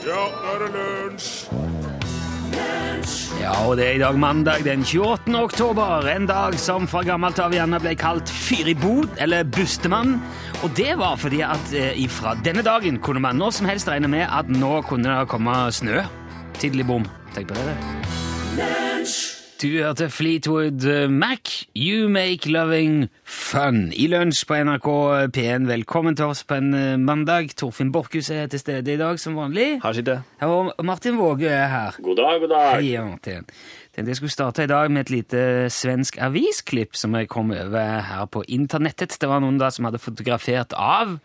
Ja, nå er det lunsj! Ja, og det er i dag mandag den 28. oktober, en dag som fra gammelt av gjerne ble kalt Fyribod, eller Bustemann. Og det var fordi at eh, ifra denne dagen kunne man når som helst regne med at nå kunne det komme snø. Tidlig bom. Tenk på det. det. Du hørte Fleetwood Mac, You Make Loving Fun, i lunsj på NRK P1. Velkommen til oss på en eh, mandag. Torfinn Borchhus er til stede i dag som vanlig. Her sitter jeg. Og Martin Våge er her. God dag, god dag. Hei, Martin. Tenkte jeg skulle starte i dag med et lite svensk avisklipp som jeg kom over her på internettet. Det var noen da som hadde fotografert av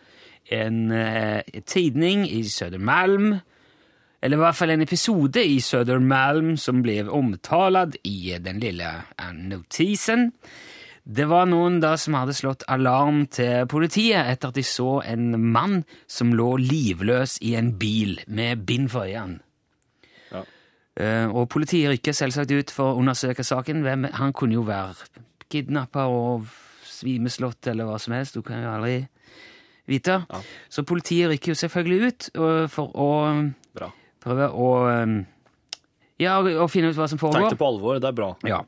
en eh, tidning i Södermalm, eller i hvert fall en episode i Södermalm som ble omtalt i den lille notisen. Det var noen da som hadde slått alarm til politiet etter at de så en mann som lå livløs i en bil med bind for øynene. Ja. Eh, og politiet rykker selvsagt ut for å undersøke saken. Hvem, han kunne jo være kidnappa og svimeslått eller hva som helst. Du kan jo aldri vite. Ja. Så politiet rykker jo selvfølgelig ut for å. Prøve å um, ja, og, og finne ut hva som Tenk foregår. det på alvor, det er bra. Ja.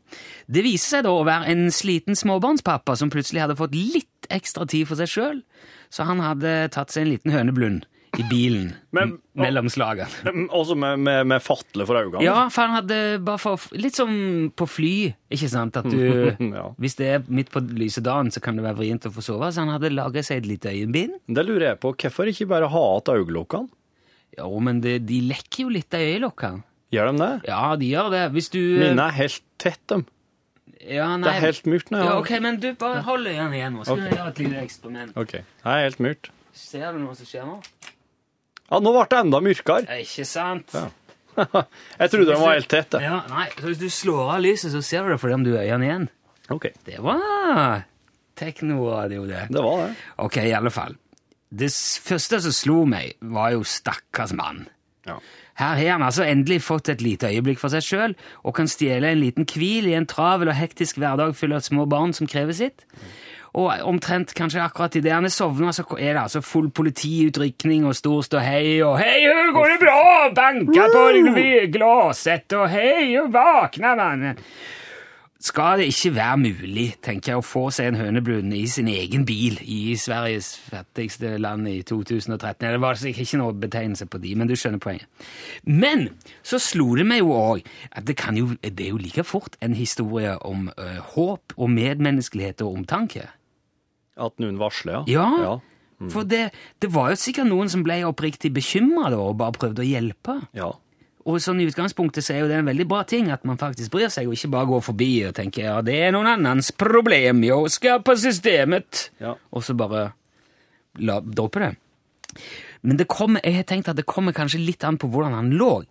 Det viser seg da å være en sliten småbarnspappa som plutselig hadde fått litt ekstra tid for seg sjøl. Så han hadde tatt seg en liten høneblund i bilen Men- mellom slagene. Altså med, med, med fatle for øynene. Ja, for han hadde bare for Litt som på fly, ikke sant? At du Ja. Hvis det er midt på lyse dagen, så kan det være vrient å få sove. Så han hadde laga seg et lite øyebind. Det lurer jeg på. Hvorfor ikke bare ha igjen øyelokkene? Jo, men det, de lekker jo litt av øyelokkene. Gjør de det? Ja, de gjør det. Hvis du Mine er helt tett, dem. ja, nei. Det er helt murt nå. Ja, ok, men du, bare hold øynene igjen nå. Skal vi gjøre et lite eksperiment. Ok. Det er helt murt. Ser du noe som skjer nå? Ja, nå ble det enda mørkere. Ikke sant? Ja. jeg trodde de var helt tette. Ja, nei, så Hvis du slår av lyset, så ser du det fordi om du øynene igjen. Ok, Det var teknoradio, det. det var det. Ok, i alle fall. Det første som slo meg, var jo stakkars mann. Ja. Her har han altså endelig fått et lite øyeblikk for seg sjøl og kan stjele en liten hvil i en travel og hektisk hverdag full av små barn som krever sitt. Og omtrent kanskje akkurat idet han er sovna, så er det altså full politiutrykning og stor ståhei og 'Hei, går det bra?' Banka på glasset og 'Hei, vakna, mann'. Skal det ikke være mulig, tenker jeg, å få seg en høneblund i sin egen bil i Sveriges fattigste land i 2013? Det var sikkert ikke noe betegnelse på de, men du skjønner poenget. Men så slo det meg jo òg at det, kan jo, det er jo like fort en historie om ø, håp og medmenneskelighet og omtanke. At noen varsler, ja. Ja, Ja. for det, det var jo sikkert noen som ble oppriktig bekymra og bare prøvde å hjelpe. ja. Og sånn i utgangspunktet så er jo det en veldig bra ting at man faktisk bryr seg, og ikke bare går forbi og tenker ja, det er noen annens problem, jo, skal på systemet, Ja. og så bare la, droppe det. Men det kommer, jeg har tenkt at det kommer kanskje litt an på hvordan han lå.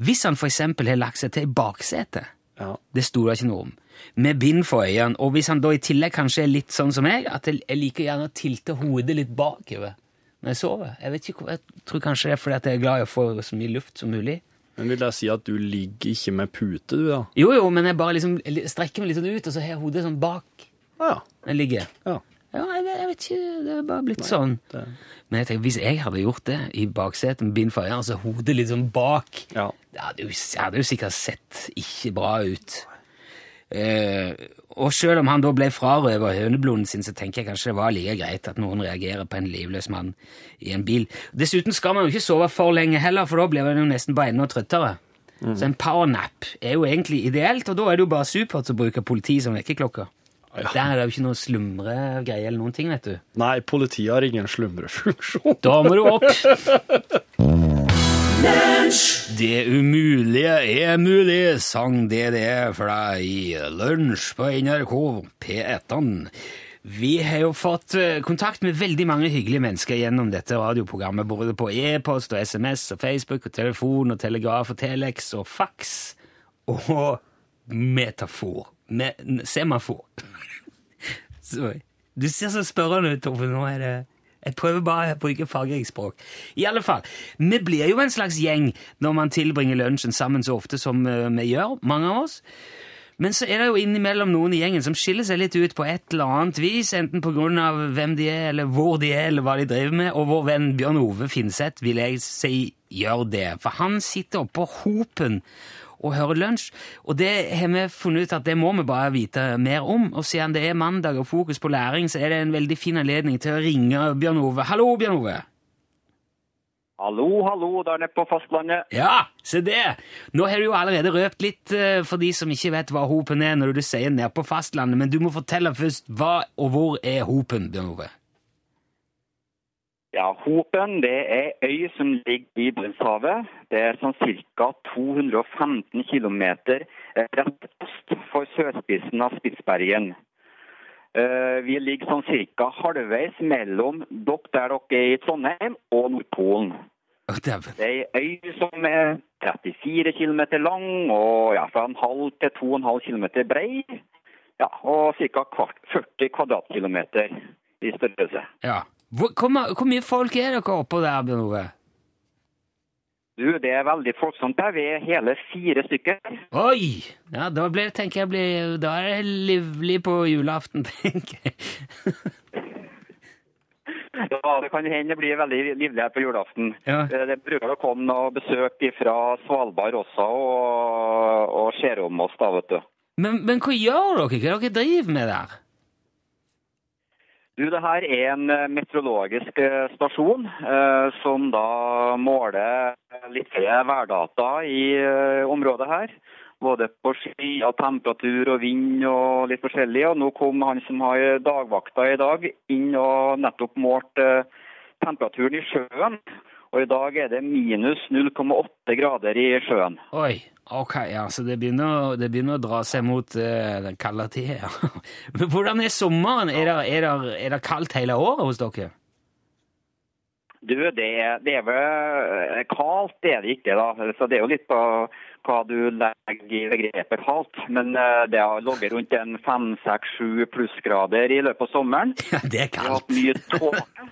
Hvis han eksempel har lagt seg til i baksetet, ja. det sto det ikke noe om, med bind for øynene, og hvis han da i tillegg kanskje er litt sånn som meg, at jeg, jeg liker gjerne å tilte hodet litt bakover når jeg sover. Jeg vet ikke, jeg tror kanskje det er fordi at jeg er glad i å få så mye luft som mulig. Men vil jeg si at du ligger ikke med pute, du, da? Jo, jo, men jeg bare liksom strekker meg litt sånn ut, og så har jeg hodet sånn bak Ja. jeg ligger. ja. Ja, jeg, vet- jeg vet ikke, det er bare blitt sånn. Det, Men jeg tenker, hvis jeg hadde gjort det i baksetet med bind for øynene, altså hodet litt sånn bak, ja. det hadde jo, det hadde jo sikkert sett ikke bra ut. Eh, og selv om han da ble frarøvet hønebloden sin, så tenker jeg kanskje det var like greit at noen reagerer på en livløs mann i en bil. Dessuten skal man jo ikke sove for lenge heller, for da blir man jo nesten bare enda trøttere. Så en powernap er jo egentlig ideelt, og da er det jo bare supert å bruke politi som vekkerklokke. Ja. Der er det jo ikke noe slumregreie eller noen ting, vet du. Nei, politiet har ingen slumrefunksjon. Da må du opp! Det umulige er mulig, sang DDE for deg i Lunsj på NRK P1. Vi har jo fått eh, kontakt med veldig mange hyggelige mennesker gjennom dette radioprogrammet, både på e-post og SMS og Facebook og telefon og telegraf og telex og fax og metafor. Me semafor. Sorry. du ser så spørrende ut, Torfinn. Nå er det Jeg prøver bare å bruke fargerikt I alle fall, vi blir jo en slags gjeng når man tilbringer lunsjen sammen så ofte som eh, vi gjør, mange av oss. Men så er det jo innimellom noen i gjengen som skiller seg litt ut på et eller annet vis, enten av hvem de er, eller hvor de er, eller hva de driver med, og vår venn Bjørn Ove Finseth vil jeg si gjør det, for han sitter oppå hopen og hører lunsj. Og det har vi funnet ut at det må vi bare vite mer om. Og siden det er mandag og fokus på læring, så er det en veldig fin anledning til å ringe Bjørn Ove. Hallo, Bjørn Ove! Hallo, hallo, der nede på fastlandet. Ja, se det! Nå har du jo allerede røpt litt eh, for de som ikke vet hva hopen er når du sier 'nede på fastlandet, men du må fortelle først hva og hvor er hopen, Bjørn Ove? Ja, Hopen det er øy som ligger i Barentshavet. Det er sånn ca. 215 km rett øst for sørspissen av Spitsbergen. Eh, Vi ligger sånn ca. halvveis mellom dere der dere er i Trondheim og Nordpolen. Det er ei øy som er 34 km lang og ja, fra en halv til 2,5 km brei. Ja, og ca. 40 kvadratkilometer i størrelse. Ja. Hvor, hvor, hvor mye folk er dere oppå der, Bjørn Ove? Du, det er veldig folksomt der. Vi er hele fire stykker. Oi! Ja, da blir, tenker jeg blir, da er det livlig på julaften, tenker jeg. Ja, det kan hende det blir veldig livlig her på julaften. Ja. Eh, Det bruker å komme noe besøk fra Svalbard også og, og ser om oss, da, vet du. Men, men hva gjør dere? Hva dere driver med der? Du, det her er en eh, meteorologisk eh, stasjon eh, som da måler litt værdata i eh, området her. Både på sky og temperatur og vind og litt forskjellig. Og nå kom han som har dagvakta i dag inn og nettopp målt eh, temperaturen i sjøen. Og i dag er det minus 0,8 grader i sjøen. Oi, ok, ja, så det begynner, det begynner å dra seg mot uh, den kalde tida. Men hvordan er sommeren? Er det, er, det, er det kaldt hele året hos dere? Du, det, er- det vel kaldt, det er det ikke. da. Så Det er jo litt på hva du legger i begrepet kaldt. Men eh, det har ligget rundt en fem, seks, sju plussgrader i løpet av sommeren. Ja, det er Vi har hatt mye tåke.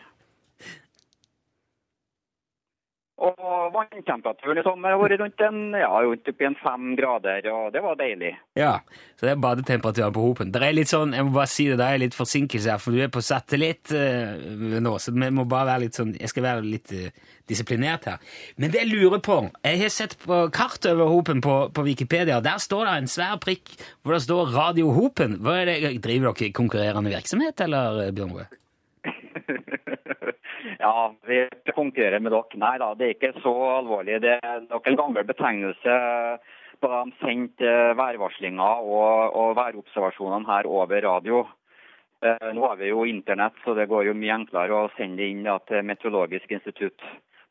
Og vanntemperaturen i sommer har vært rundt en, ja, rundt oppi en fem grader, og det var deilig. Ja, så det er badetemperaturen på hopen. Det er litt sånn, jeg må bare si det, det er litt forsinkelse her, for du er på satellitt uh, nå, så vi må bare være litt sånn, jeg skal være litt uh, disiplinert her. Men det jeg lurer på, jeg har sett på kart over hopen på, på Wikipedia, der står det en svær prikk hvor det står Radio Hopen. Hva er det, driver dere konkurrerende virksomhet, eller eh, Bjørn Røe? Ja, vi konkurrerer med dere. Nei da, det er ikke så alvorlig. Det er nok en gammel betegnelse på de sendte værvarslinger og, og værobservasjonene her over radio. Eh, Nå har vi jo internett, så det går jo mye enklere å sende det inn da, til Meteorologisk institutt.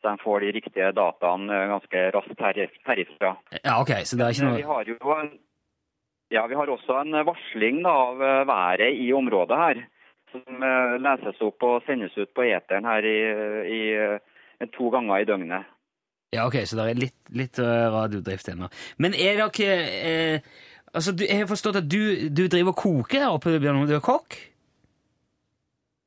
Så de får de riktige dataene eh, ganske raskt herifra. Ja, ok, så det er ikke noe... Vi har jo en, ja, vi har også en varsling da, av eh, været i området her, som eh, leses opp og sendes ut på eteren her i, i, eh, to ganger i døgnet. Ja, ok, så det er litt, litt eh, radiodrift ennå. Men er dere... Eh, altså, jeg har forstått at du, du driver og koker der oppe, Bjørn du er kokk?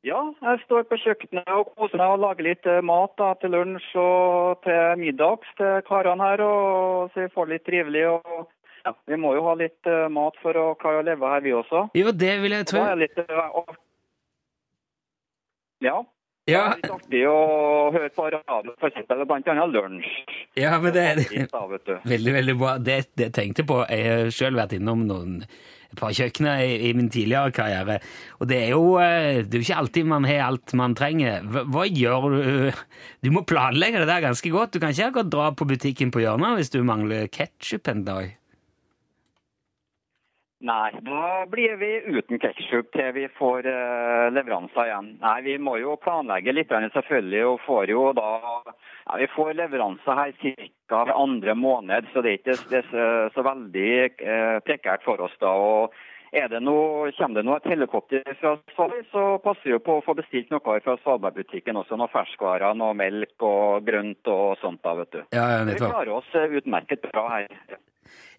Ja, jeg står på kjøkkenet og koser meg og lager litt mat da, til lunsj og til middags til karene her, og så vi får det litt trivelig. og ja, Vi må jo ha litt mat for å klare å leve her, vi også. Jo, det vil jeg tro. Da er det litt, og- ja, Ja, Det er litt artig å høre på radio, f.eks. annet lunsj. ja men det du. veldig, veldig bra. Det, det tenkte på. Jeg har selv vært innom noen et par kjøkkener i, i min tidligere karriere. Og det er jo eh, det er jo ikke alltid man har alt man trenger. Hva, hva gjør du? Du må planlegge det der ganske godt. Du kan ikke akkurat dra på butikken på hjørnet hvis du mangler ketsjup en dag. Nei, da blir vi uten ketsjup til vi får uh, leveranser igjen. Nei, vi må jo planlegge litt selvfølgelig, og får jo da ja, Vi får leveranser her ca. andre måned, så det er ikke det er så, veldig uh, prekært for oss da. og det noe, Kommer det noe et helikopter fra Svalbard, så passer vi på å få bestilt noe fra Svalbardbutikken også. Noe ferskvarer, noe melk og grønt og sånt. da, vet du. Ja, ja, Vi klarer oss eh, utmerket bra her.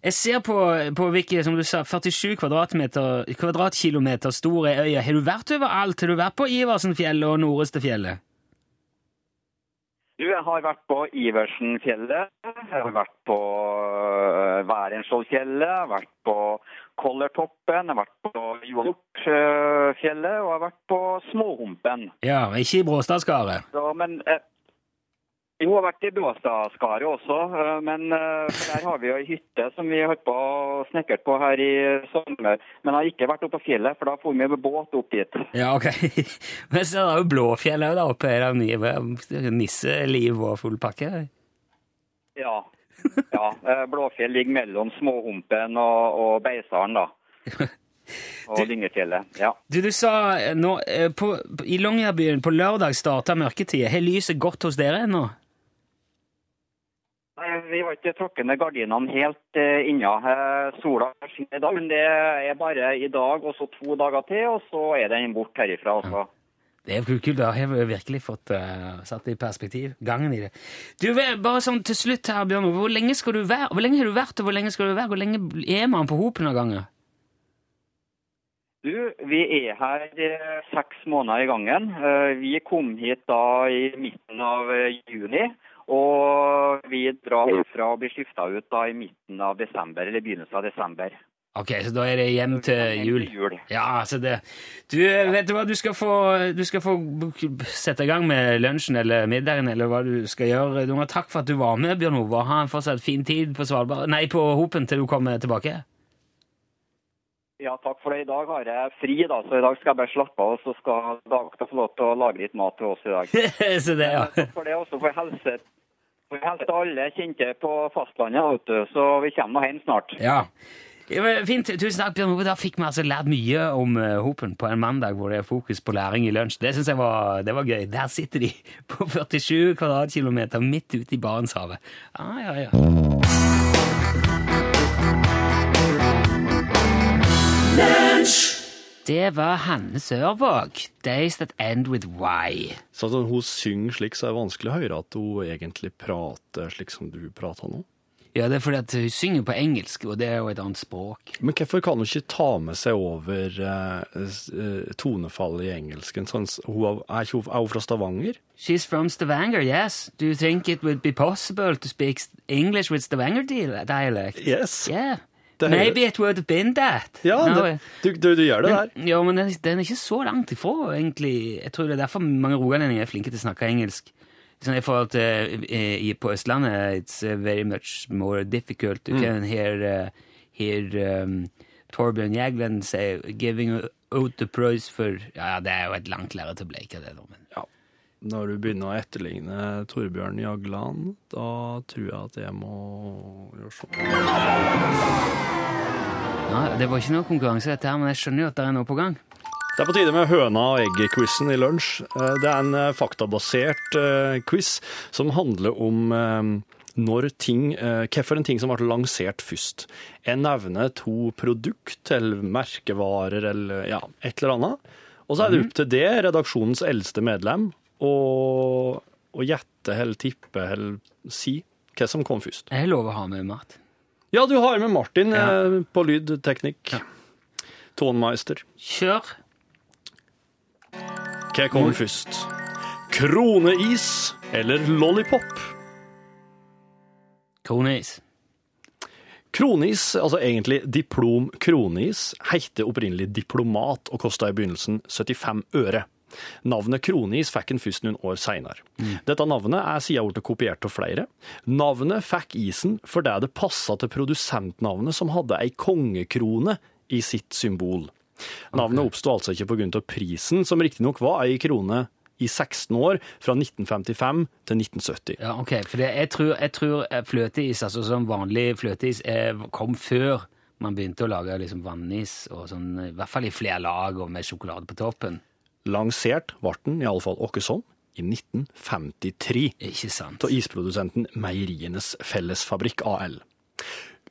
Jeg ser på, på Vicky, som du sa, 47 kvadratmeter, kvadratkilometer stor er øya. Har du vært overalt? Har du vært på Iversenfjellet og Norestefjellet? Du, jeg har vært på Iversenfjellet, jeg har vært på øh, Værenskjoldfjellet, jeg har vært på Kollertoppen, jeg har vært på Hjortfjellet og jeg har vært på Småhumpen. Ja, ikke i Bråstadskaret. Men eh, Jo, jeg har vært i Bråstadskaret også, eh, men eh, der har vi jo ei hytte som vi holdt på å snekre på her i sommer. Men jeg har ikke vært oppe på fjellet, for da får vi med båt opp dit. Ja, ok. Men så er det jo Blåfjell òg, oppe her. mye nisseliv og full pakke. Ja. ja. eh, Blåfjell ligger mellom Småhumpen og, og Beisaren, da. Og Lyngefjellet. Ja. Du, du sa eh, nå, eh, på, i Longyearbyen på lørdag starta mørketida. Har lyset gått hos dere ennå? Nei, Vi har ikke trukket ned gardinene helt uh, inna. Eh, sola skinner i dag, men det er bare i dag og så to dager til, og så er den bort herifra. også. Det er kult, da har vi virkelig fått uh, satt det i perspektiv. Gangen i det. Du, bare sånn til slutt her, Bjørn, hvor lenge skal du være? Hvor lenge har du vært, og hvor lenge skal du være? Hvor lenge er man på hopen av gangen? Du, vi er her eh, seks måneder i gangen. Uh, vi kom hit da i midten av eh, juni. Og vi drar herfra og blir skifta ut da i midten av desember, eller begynnelsen av desember. Ok, så da er det hjem til jul. jul. Ja, så det Du, vet du hva, du skal få, du skal få sette i gang med lunsjen eller middagen, eller hva du skal gjøre. Du må takk for at du var med, Bjørn Ove. Ha en fortsatt fin tid på Svalbard Nei, på Hopen til du kommer tilbake. Ja, takk for det. I dag har jeg fri, da, så i dag skal jeg bare slappe av. Og så skal dagvakta få lov til å lage litt mat til oss i dag. så det, ja. Takk for det også for helse. For helse alle kjente på fastlandet, vet du. Så vi kommer nå hjem snart. Ja. Fint. Tusen takk, Bjørn Ove. Da fikk vi altså lært mye om eh, Hopen på en mandag hvor det er fokus på læring i lunsj. Det syns jeg var, det var gøy. Der sitter de på 47 kvadratkilometer midt ute i Barentshavet. Ja, ja, ja. Det var Hanne Sørvåg. Days that end with Why'. Så at hun synger slik, så er det vanskelig å høre at hun egentlig prater slik som du prater nå. Ja, det er fordi at hun synger på engelsk, og det er jo et annet språk. Men hvorfor kan hun ikke ta med seg over uh, tonefallet i engelsken? Sånn, hun er, er, hun, er hun fra Stavanger? She's from Stavanger, yes. Do you think it would be possible to speak English with Stavanger dia- dialect? Yes. Yeah. Det Maybe it would have been that. Ja, No, det, du, du, du gjør det der. men, ja, men den, den er ikke så langt ifra, egentlig. Jeg tror det er derfor mange rogalendinger er flinke til å snakke engelsk. Sånn I forhold til uh, i- på Østlandet, it's uh, very much more difficult. Mm. can hear, uh, hear um, Torbjørn Jagland say 'giving out the price for Ja, det er jo et langt lerret å bleike, det. Men Ja. Når du begynner å etterligne Torbjørn Jagland, da tror jeg at jeg må gjøre sånn. ja, det var ikke noe konkurranse, dette her, men jeg skjønner jo at det er noe på gang. Det er på tide med høna og egget-quizen i lunsj. Eh, Det er en eh, faktabasert eh, quiz som handler om når ting, eh, hvilken ting som ble lansert først. Jeg nevner to produkt eller merkevarer eller ja, et eller annet. Og så er det opp til det, redaksjonens eldste medlem, å, og gjette eller tippe eller si hva som kom først. Jeg har lov å ha med mat. Ja, du har med Martin Ja. eh, på lydteknikk. Tonmeister. Kjør. Hva kom først? Kroneis eller lollipop? Kroneis. Kronis, altså egentlig diplom kronis, heter opprinnelig diplomat og kosta i begynnelsen 75 øre. Navnet kronis fikk en først noen år seinere. Dette navnet er siden blitt kopiert av flere. Navnet fikk isen fordi det passa til produsentnavnet som hadde ei kongekrone i sitt symbol. Navnet oppsto altså ikke pga. prisen, som riktignok var ei krone i 16 år, fra 1955 til 1970. Ja, ok, for det, jeg, tror, jeg tror eh, fløteis, altså som vanlig fløteis, eh, kom før man begynte å lage liksom vannis, og sånn, i hvert fall i flere lag og med sjokolade på toppen. Lansert ble den iallfall åkke sånn i 1953 Ikke sant? av isprodusenten Meierienes Fellesfabrikk AL.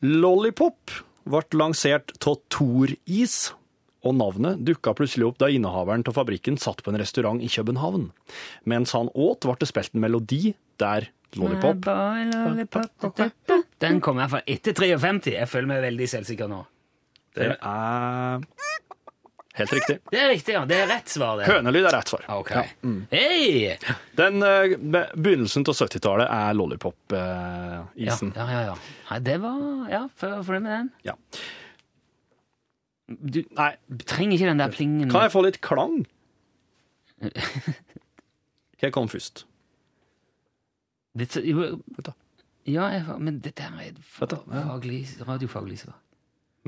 Lollipop ble lansert av Tor-is, og navnet dukka plutselig opp da innehaveren av fabrikken satt på en restaurant i København. Mens han åt, ble det spilt en melodi der Lollipop lollipop, Den kom iallfall etter 53. Jeg føler meg veldig selvsikker nå. Det er helt riktig. Det er riktig, ja. Det er rett svar, det. Hønelyd er rett svar. Ok. Ja. mm. Hei! Den eh, be- Begynnelsen av 70-tallet er Ja, Lollipop-isen. ja, ja. ja. Nei, det var Ja, for- fornøyd med den. Ja. Du Nei, trenger ikke den der plingen. Kan jeg få litt klang? Hva kom først? Dette, jo, da. ja, jeg, men dette her er et ja. faglig, radiofaglig svar.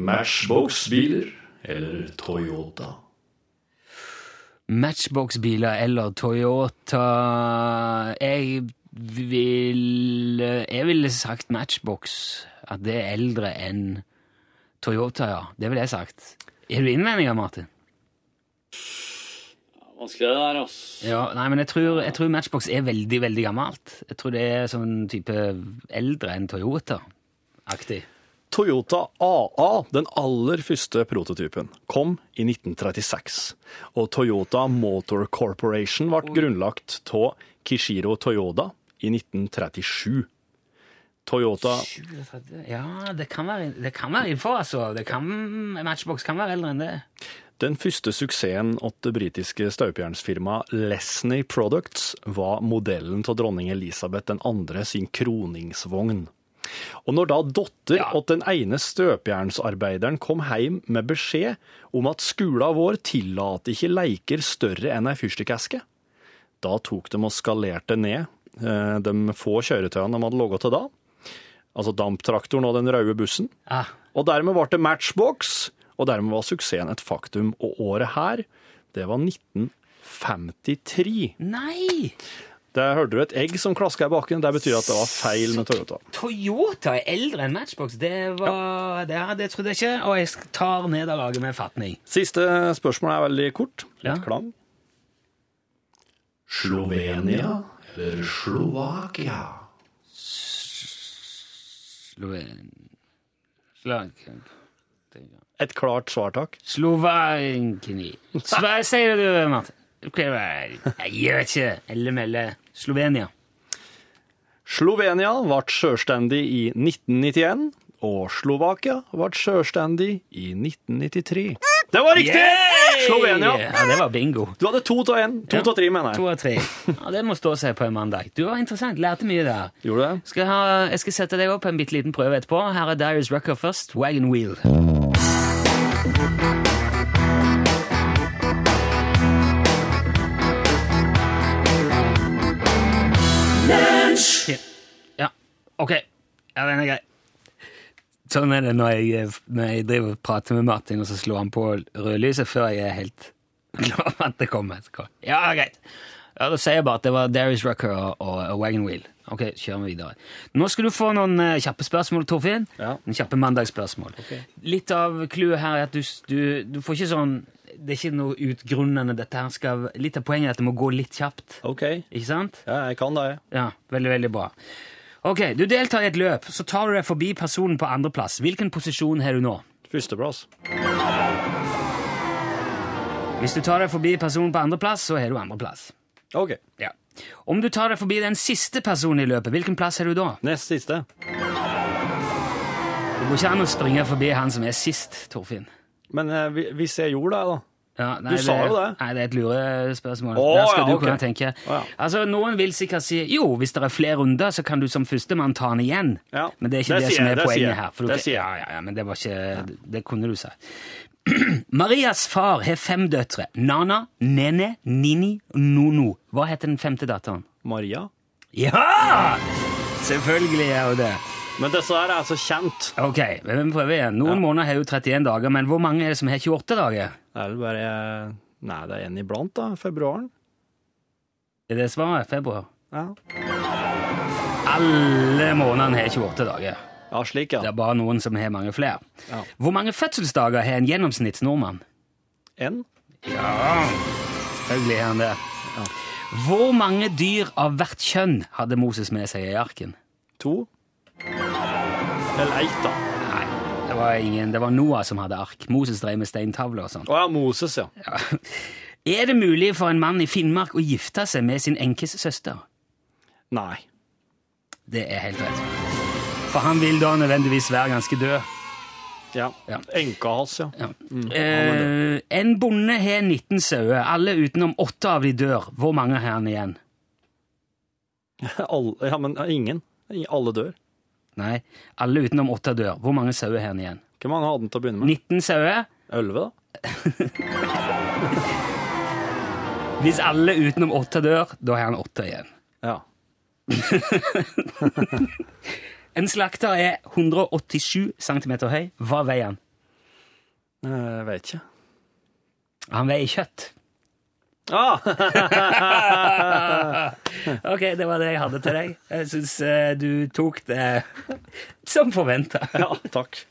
Matchbox-biler eller Toyota? Matchbox-biler eller Toyota Jeg vil Jeg ville sagt Matchbox. At det er eldre enn Toyota, ja. Det ville jeg sagt. Er du innvendinger, Martin? Vanskelig det der, ass. Ja, nei, men jeg tror, jeg tror Matchbox er veldig, veldig gammelt. Jeg tror det er sånn type eldre enn Toyota-aktig. Toyota AA, den aller første prototypen, kom i 1936. Og Toyota Motor Corporation ble grunnlagt av Kishiro Toyoda i 1937. Toyota 37, Ja, det kan være, det kan være innenfor, altså. Det kan, Matchbox kan være eldre enn det. Den første suksessen åt det britiske støpejernsfirmaet Lesney Products var modellen av dronning Elisabeth 2. sin kroningsvogn. Og når da datter Ja. og den ene støpejernsarbeideren kom hjem med beskjed om at skolen vår tillater ikke leiker større enn ei fyrstikkeske, da tok de og skalerte ned eh, de få kjøretøyene de hadde laget til da, altså damptraktoren og den røde bussen, Ja. og dermed ble det Matchbox, og dermed var suksessen et faktum. Og året her, det var 1953. nei! Der hørte du et egg som klaska i bakken. Det betyr at det var feil med Toyota. Toyota er eldre enn Matchbox. Det var det, det trodde jeg ikke, og jeg tar nederlaget med fatning. Siste spørsmål er veldig kort. Litt Ja. klang. Slovenia eller Slovakia? Sloven... Slovakia Et klart svar, takk. Slovakia Hva sier du, Martin? Jeg gjør ikke Elle melle. Slovenia. Slovenia ble selvstendig i 1991, og Slovakia ble selvstendig i 1993. Det var riktig! Yay! Slovenia. Ja, det var bingo. Du hadde to av én. To av tre, mener To jeg. av tre. Ja, det må stå seg på en mandag. Du var interessant. Lærte mye der. Gjorde det? Skal ha, jeg skal sette deg opp på en bitte liten prøve etterpå. Her er Darius Rucker først. Wagon Wheel. Ok. Ja, den er grei. Sånn er det når jeg, når jeg driver og prater med Martin, og så slår han på rødlyset før jeg er helt klar over at det kommer. Ja, greit. Ja, Da sier jeg bare at det var Darius Rucker og, og, Wagon Wheel. Ok, kjører vi videre. Nå skal du få noen uh, kjappe spørsmål, Torfinn. Ja. Noen kjappe mandagsspørsmål. Litt av clouet her er at du, du, du får ikke sånn Det er ikke noe utgrunnende. Dette her skal, litt av poenget er at det må gå litt kjapt. OK. Ikke sant? Ja, jeg kan det. Ja, veldig, veldig bra. Ok, Du deltar i et løp, så tar du deg forbi personen på andreplass. Hvilken posisjon har du nå? Førsteplass. Hvis du tar deg forbi personen på andreplass, så har du andreplass. OK. Ja. Om du tar deg forbi den siste personen i løpet, hvilken plass har du da? Nest siste. Det går ikke an å springe forbi han som er sist, Torfinn. Men eh, hvis jeg gjorde det, da? Ja, nei, Du sa jo det. Nei, det er et lurespørsmål. Oh, Der skal ja, du okay. kunne tenke. Oh, ja. Altså, Noen vil sikkert si jo, hvis det er flere runder, så kan du som førstemann ta den igjen. Ja, Men det er ikke det det, som er det poenget her. For du Det sier jeg. ja, ja, ja, men det var ikke det, kunne du si. Marias far har fem døtre. Nana, Nene, Nini Nono. Hva heter den femte datteren? Maria? Ja! Selvfølgelig er hun det. Men disse her er så kjent. Ok, men vi prøver igjen. Noen måneder har jo 31 dager, men hvor mange er det som har 28 dager? Det er vel bare Nei, det er en iblant, da. Februaren. Er det svaret? Februar? Ja, Alle månedene har 28 dager. ja slik, ja. Det er bare noen som har mange flere. Ja. Hvor mange fødselsdager har en gjennomsnittsnordmann? En? Ja, selvfølgelig har han det. Hvor mange dyr av hvert kjønn hadde Moses med seg i arken? To? Eller Eita. da. Nei, det var ingen. Det var Noah som hadde ark. Moses drev med steintavler og sånn. Å ja, Moses, ja. Er det mulig for en mann i Finnmark å gifte seg med sin enkes søster? Nei. Det er helt rett. For han vil da nødvendigvis være ganske død. Ja. Ja. Enka hans, ja. Ja. Eh, en bonde har 19 sauer. Alle utenom åtte av de dør. Hvor mange har han igjen? All, ja, men ingen. Alle dør. Nei, alle utenom åtte dør. Hvor mange sauer har han igjen? Hvor mange hadde han til å begynne med? 19 sauer. Elleve, da? Hvis alle utenom åtte dør, da har han åtte igjen. Ja. En slakter er 187 cm høy. Hva veier han? Jeg Eh, vet ikke. Han veier kjøtt. Ah! ok, det var det jeg hadde til deg. Jeg syns du tok det som forventa. ja, takk.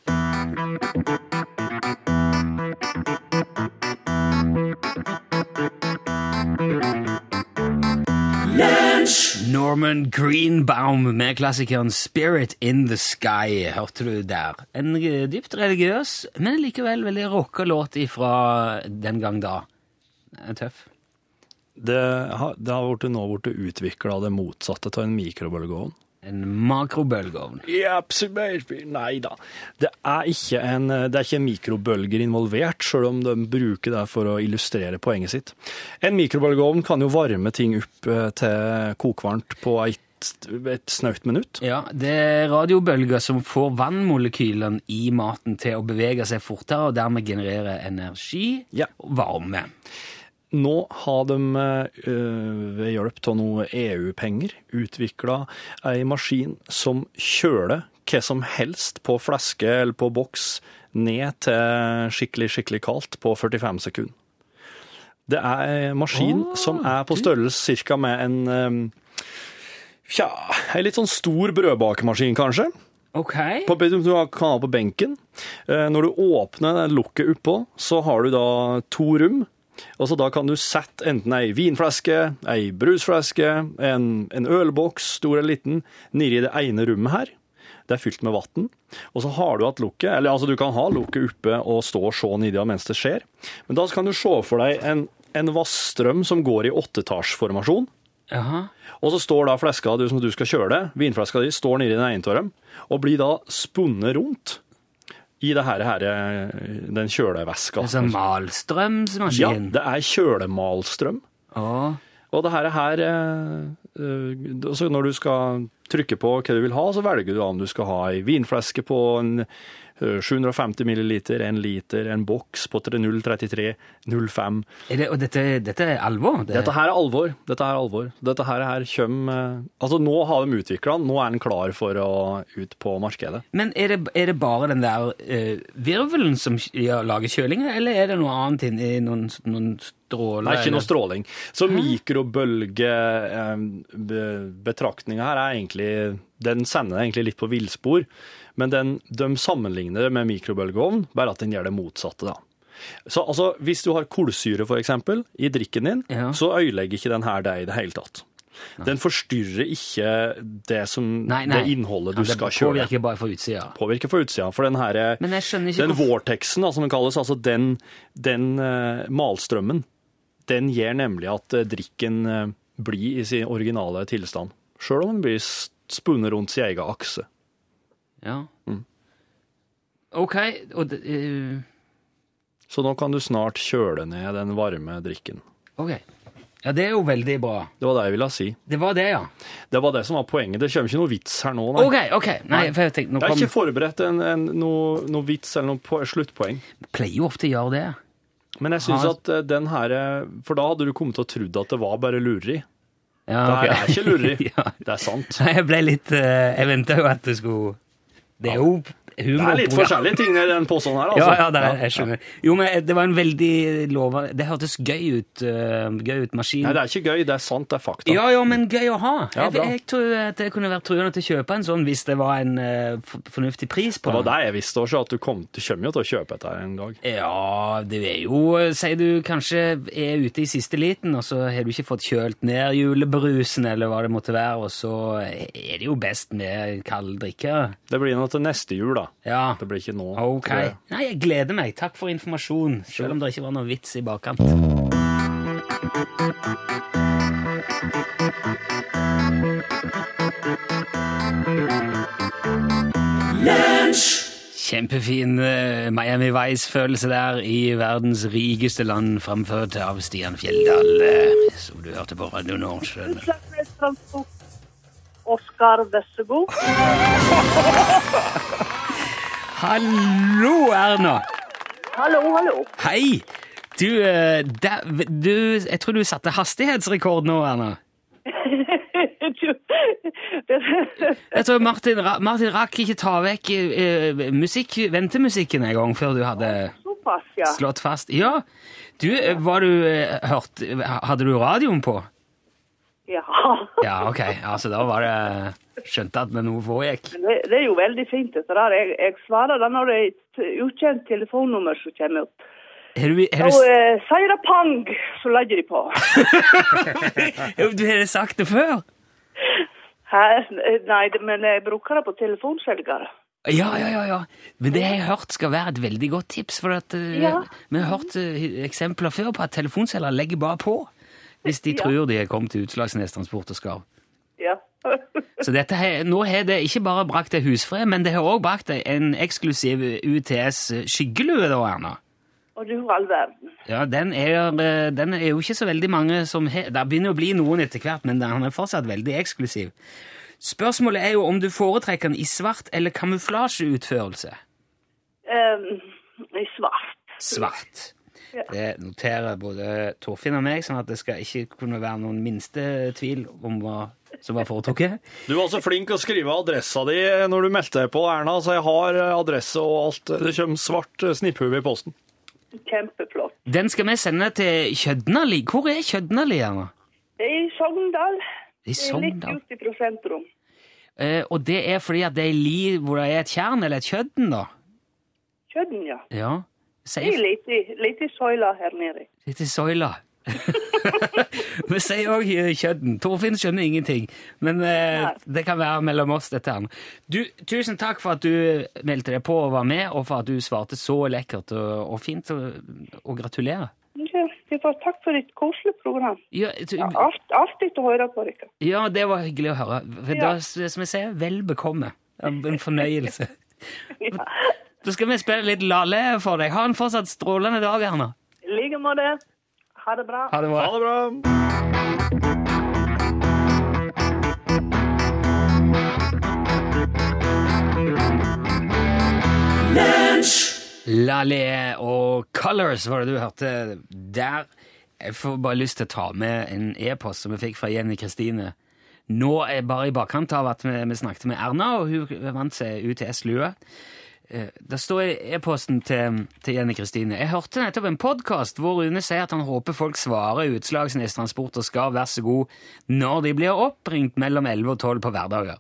Norman Greenbaum med klassikeren 'Spirit in the Sky', hørte du der. En eh, dypt religiøs, men likevel veldig rocka låt ifra den gang da. Tøff. Det har, det har vært, nå blitt utvikla det motsatte av en mikrobølgeovn. En makrobølgeovn. Baby. Nei da. Det er ikke en, det er ikke mikrobølger involvert, selv om de bruker det for å illustrere poenget sitt. En mikrobølgeovn kan jo varme ting opp eh, til kokvarmt på et, et snaut minutt. Ja, det er radiobølger som får vannmolekylene i maten til å bevege seg fortere, og dermed generere energi Ja. og varme. Nå har de øh, ved hjelp av noe EU-penger utvikla ei maskin som kjøler hva som helst på flaske eller på boks ned til skikkelig, skikkelig kaldt på 45 sekunder. Det er ei maskin oh, som er på størrelse ca. med en øh, Tja, ei litt sånn stor brødbakemaskin, kanskje Ok. på, du kan ha på benken. Eh, Når du åpner lukket oppå, så har du da to rom. Og så Da kan du sette enten ei vinflaske, ei brusflaske, en, en ølboks, stor eller liten, nedi det ene rommet her. Det er fylt med vann. Og så har du hatt lukket, eller altså du kan ha lukket oppe og stå og se nedi mens det skjer. Men da kan du se for deg en, en vassstrøm som går i åttetasjformasjon. Aha. Og så står da fleska du, som du skal kjøle, vinfleska di, står nedi den ene av dem, og blir da spunnet rundt i det her, her den kjølevæska. Altså sånn malstrømsmaskin. Ja, det er kjølemalstrøm. Å, Og det her, her eh, eh, altså Når du skal trykke på hva du vil ha, så velger du om du skal ha ei vinfleske på en eh, 750 milliliter, en liter, en boks på 033, 05. er det, og dette, dette er alvor? Det, Dette her er alvor. Dette her er alvor. Dette her, her kommer eh, Altså, nå har de utvikla den, nå er den klar for å ut på markedet. Men er det, er det bare den der uh, virvelen som lager kjølinga, eller er det noe annet inni noen, noen stråler? Nei, ikke noe stråling. Så mikrobølgebetraktninga her er egentlig Den sender deg egentlig litt på villspor, men den, de sammenligner det med mikrobølgeovn, bare at den gjør det motsatte, da. Så altså, hvis du har kullsyre, for eksempel, i drikken din, Ja. så ødelegger ikke den her deg i det hele tatt. Den forstyrrer ikke det, som, Nei, nei. det innholdet du Ja, det skal kjøre. påvirker bare for utsida. Påvirker for utsida. For den her, ikke den hvorfor- vortexen, som den kalles, altså den, den uh, malstrømmen, den gjør nemlig at eh, drikken uh, blir i sin originale tilstand. Sjøl om den blir spunnet rundt sin egen akse. Ja. Mm. OK, og det, uh... Så nå kan du snart kjøle ned den varme drikken. OK. Ja, det er jo veldig bra. Det var det jeg ville si. Det var det, ja. Det var det som var poenget. Det kommer ikke noe vits her nå. Nei. OK, ok. Nei, jeg tenkte, nå Jeg har kom, ikke forberedt en, en, noe, noe vits eller noe sluttpoeng. Jeg pleier jo ofte å gjøre det. Men jeg syns at eh, den her eh, For da hadde du kommet til å trodd at det var bare lureri. Ja, Det er ikke lureri. ja. Det er sant. Jeg ble litt Jeg venta jo at du skulle Det er jo Det er litt forskjellige ting i den posen her, altså. Ja, ja, det er, jeg skjønner. Jo, men det var en veldig lovende Det hørtes gøy ut. Uh, gøy ut, maskin. Nei, det er ikke gøy, det er sant, det er fakta. Ja, ja, men gøy å ha. Ja, jeg, jeg tror at det kunne vært truende til å kjøpe en sånn hvis det var en uh, fornuftig pris på Det var den. det jeg visste også, at du, kom, du kommer jo til å kjøpe dette en dag. Ja, det er jo Sier du kanskje er ute i siste liten, og så har du ikke fått kjølt ned julebrusen, eller hva det måtte være, og så er det jo best med kald drikke. Det blir nå til neste jul, da. Ja. Det blir ikke nå. Ok. tror jeg. Nei, jeg gleder meg. Takk for informasjon, selv om det ikke var noe vits i bakkant. Kjempefin eh, Miami Vice-følelse der i verdens rikeste land, framført av Stian Fjelldal, eh, som du hørte på Radio. Slagsnes Transport. Oskar, vær så god. Hallo, Erna! Hallo, hallo. Hei! Du, da, du Jeg tror du satte hastighetsrekord nå, Erna. Jeg tror Martin, Martin rakk ikke ta vekk eh, musikk, ventemusikken en gang før du hadde Såpass, ja. slått fast. Ja, du, eh, var du eh, hørt Hadde du radioen på? Ja. Ja, ok. Altså, da var det Skjønte at noe foregikk. Det, det er jo veldig fint dette der. Jeg, jeg svarer da når det er et ukjent telefonnummer som kommer opp. Har du, har du, eh, sier det pang, så legger de på. Du har sagt det før? Hæ? Nei, men jeg bruker det på telefonselgere. Ja, ja, ja, ja. Men det har jeg hørt skal være et veldig godt tips. For at, eh, Ja. Vi har hørt eh, eksempler før på at telefonselgere legger bare på hvis de Ja. tror de er kommet til Utslagsnes Transport og Skarv. Ja. Så dette her, nå har det ikke bare brakt deg husfred, men det har òg brakt deg en eksklusiv UTS skyggelue, da, Erna. Og du all verden. Ja, den er, eh, den er jo ikke så veldig mange som har Det begynner å bli noen etter hvert, men den er fortsatt veldig eksklusiv. Spørsmålet er jo om du foretrekker den i svart eller kamuflasjeutførelse. Um, I svart. Svart. Det noterer både Torfinn og meg, sånn at det skal ikke kunne være noen minste tvil om hva som var foretrukket. Du var så flink å skrive adressa di når du meldte deg på, Erna, så jeg har adresse og alt. Det kommer svart snipphue i posten. Kjempeflott. Den skal vi sende til Kjødnali. Hvor er Kjødnali, Erna? Det er i Sogndal. I Det er litt ute i sentrum. Eh, og det er fordi at det er li hvor det er et tjern, eller et kjødden, da? Kjødden, ja. Ja. Det Sier er litt i, søyla her nede. litt i søyla. Vi sier òg kjødden. Torfinn skjønner ingenting, men eh, det kan være mellom oss, dette her. Du, tusen takk for at du meldte deg på og var med, og for at du svarte så lekkert og, og fint, og, og gratulerer. Ja, takk for et koselig program. Ja, du, Ja, alltid å høre på dere. ja, det var hyggelig å høre. Ja. da, som jeg sier, vel bekomme. En fornøyelse. Ja. Da skal vi spille litt Lale for deg. Ha en fortsatt strålende dag, Erna. I like måte. Ha det bra. Ha det bra. Ha det bra. Lalé og Colors var det du hørte der. Jeg får bare lyst til å ta med en e-post som jeg fikk fra Jenny Kristine. Nå er bare i bakkant av at vi, vi snakket med Erna, og hun vant seg UTS-lue. Eh, Det står i e-posten til, til Jenny Kristine. Jeg hørte nettopp en podkast hvor Rune sier at han håper folk svarer Utslagsnes Transport og skal være så god når de blir oppringt mellom 11 og 12 på hverdager.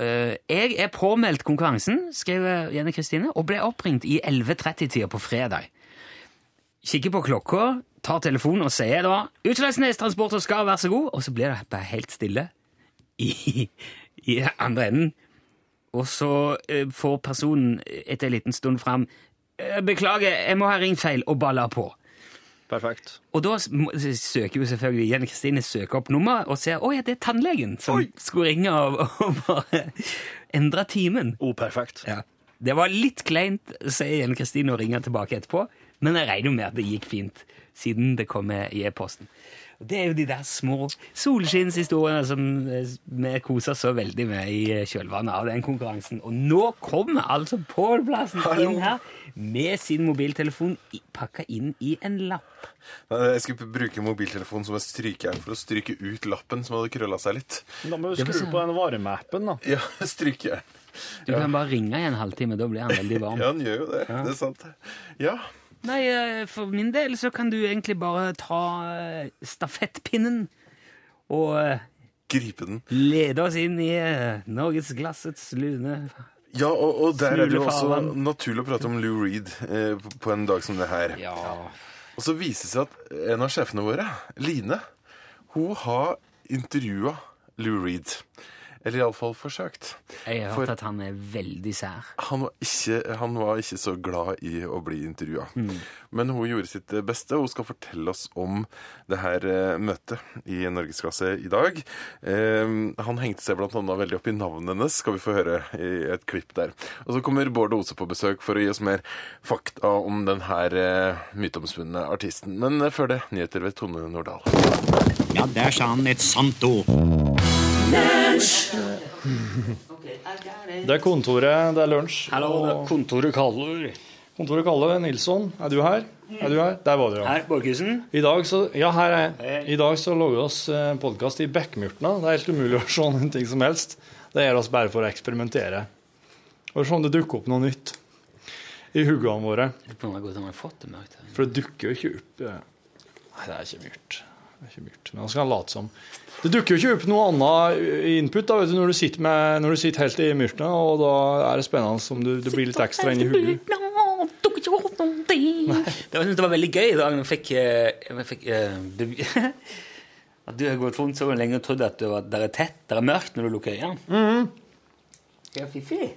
Eh, jeg er påmeldt konkurransen, skriver Jenny Kristine, og ble oppringt i 11.30-tida på fredag. Kikker på klokka, tar telefonen og sier da 'Utslagsnes Transport og skal være så god', og så blir det bare helt stille i, i andre enden. Og så eh, får personen etter en liten stund fram «Eh, 'Beklager, jeg må ha ringt feil', og baller på. Perfekt. Og da søker jo selvfølgelig Jenny Kristine søker opp nummeret og ser 'Å ja, det er tannlegen som skulle ringe og, og bare endre timen'. Oh, perfekt. Ja. Det var litt kleint, sier Jenny Kristine, og ringer tilbake etterpå, men jeg regner med at det gikk fint, siden det kom med i e-posten. Og Det er jo de der små solskinnshistoriene som eh, vi koser så veldig med i eh, kjølvannet av den konkurransen. Og nå kommer altså Pål Plassen inn her med sin mobiltelefon pakka inn i en lapp. Jeg skulle bruke mobiltelefonen som et strykejern for å stryke ut lappen som hadde krølla seg litt. Da må du skru så- på den varmeappen, da. Ja, strykejern. Du kan bare ringe i en halvtime, da blir han veldig varm. Ja, han gjør jo det. Det er sant. Ja. Nei, eh, for min del så kan du egentlig bare ta eh, stafettpinnen og eh, Gripe den. lede oss inn i Norgesglassets lune. Ja, og, og der er det jo også naturlig å prate om Lou Reed eh, på- på en dag som det her. Ja. Og så viser det seg at en av sjefene våre, Line, hun har intervjua Lou Reed. Eller iallfall forsøkt. Jeg har For- hørt at han er veldig sær. Han var, ikke, han var ikke så glad i å bli intervjua. Men hun gjorde sitt beste, og hun skal fortelle oss om det her eh, møtet i Norgesklasse i dag. Eh, han hengte seg annet veldig opp i navnet hennes, skal vi få høre i et klipp der. Og så kommer Bård Ose på besøk for å gi oss mer fakta om den her eh, myteomspunne artisten. Men eh, før det, nyheter ved Tone Nordahl. Ja, der sa han et sant ord. Det er kontoret, det er lunsj. Hallo, kontoret kaller. Kontoret kaller. Nilsson, er du her? Er du her? Der var du, ja. Her, Borchhusen. I dag så, ja, her er jeg. I dag så lager vi oss podkast i Bekkmyrtna. Det er helt umulig å se noen ting som helst. Det gjør oss bare for å eksperimentere. Og se om det dukker opp noe nytt i huggene våre. Det. For det dukker jo ikke opp eh, Nei, det er ikke myrt. Det er ikke myrt. Men han skal late som. Det dukker jo ikke opp noe annet input da, vet du, når du sitter, med, når du sitter helt i myrtene, og da er det spennende om du, det blir litt ekstra inn i hodet. Det var, det var veldig gøy da jeg fikk, eh, jeg fikk uh, At du har gått rundt så lenge og trodd at det, var, er tett, det er mørkt når du lukker øynene. Ja, fiffig.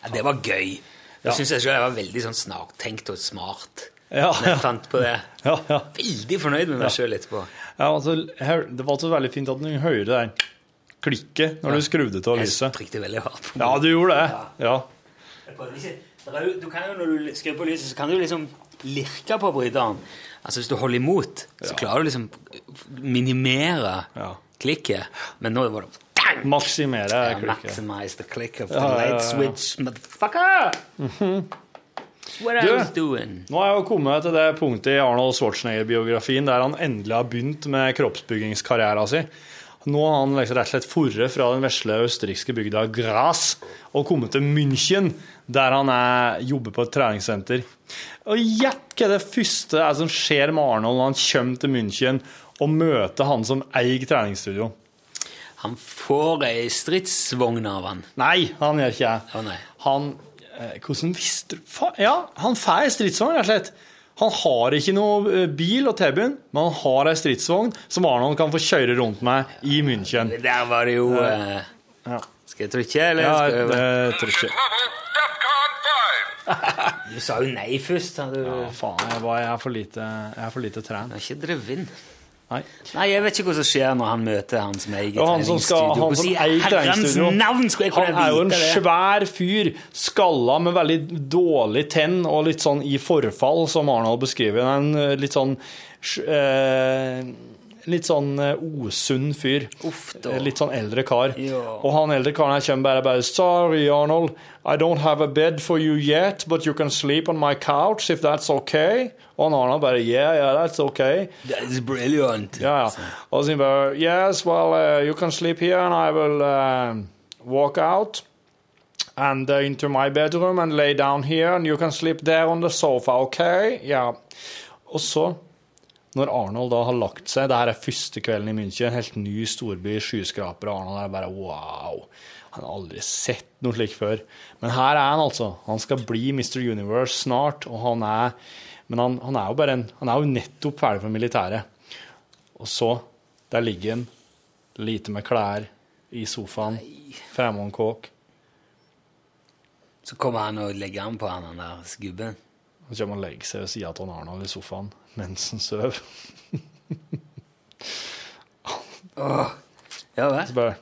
Ja, det var gøy. Jeg Ja. synes jeg selv jeg var veldig sånn snartenkt og smart Ja, når jeg fant på det. Ja, ja. Veldig fornøyd med meg selv etterpå. ja altså, her, det var så veldig fint at du hører det klikket når du skrudde lyset Jeg trykte veldig hardt på Ja, du gjorde det. Ja. Jo- Du kan jo, Når du skrur på lyset, så kan du liksom lirke på bryteren. Altså Hvis du holder imot, så klarer du liksom minimere Ja. klikket. Men nå var det! Maksimere klikket. Maximize the click of the light switch, motherfucker! Mm I Du- Nå er jeg jo kommet til det punktet i Arnold Schwarzenegger-biografien der han endelig har begynt med kroppsbyggingskarrieren sin. Nå har han liksom rett og slett forret fra den vesle østerrikske bygda Gras og kommet til München, der han er, jobber på et treningssenter. Og gjett hva det første er som skjer med Arnold når han kommer til München og møter han som eier treningsstudio. Han får ei stridsvogn av han. Nei, han gjør ikke det. Oh. Han Hvordan visste du Ja, han får ei stridsvogn, rett og slett. Han har ikke noe eh, bil og tilbud, men han har ei stridsvogn som Arnold kan få kjøre rundt med i München. Der var det jo uh, Ja, Skal jeg trykke, eller? ja skal jeg, det trykke. Du sa jo nei først. Du Ja, faen, jeg, var, jeg, er for lite, jeg er for lite trent. har ikke drevet inn. Nei. Nei, jeg vet ikke hva som skjer når han møter hans eget ja, han som skal- han som eier treningsstudio. navn skulle jeg Han kunne er jo en svær fyr, skalla med veldig dårlig tenn og litt sånn i forfall, som Arnold beskriver. En eh, litt sånn eh, Litt sånn eh, osunn fyr. Eh, Litt sånn eldre kar. Ja. Og han eldre karen her kommer bare bare Sorry, Arnold. I don't have a bed for you yet, but you can sleep on my couch if that's okay. Og han Arnold bare Yeah, yeah, that's okay. That's brilliant. Ja, ja. Og så bare Yes, well, uh, you can sleep here, and I will uh, walk out and uh, into my bedroom and lay down here, and you can sleep there on the sofa, okay? Ja. Og så, når Arnold da har lagt seg Det her er første kvelden i München, helt ny storby, skyskrapere. Arnold er bare wow. Han har aldri sett noe slikt før. Men her er han altså. Han skal bli Mr. Universe snart, og han er Men han, han er jo bare en Han er jo nettopp ferdig for militæret. Og så, der ligger han, lite med klær, i sofaen, fremme en kåk. Så kommer han og legger an på han, han der gubben. Så kommer han og legger seg ved sida av Arnold i sofaen mens han sover. Ja vel? Så bare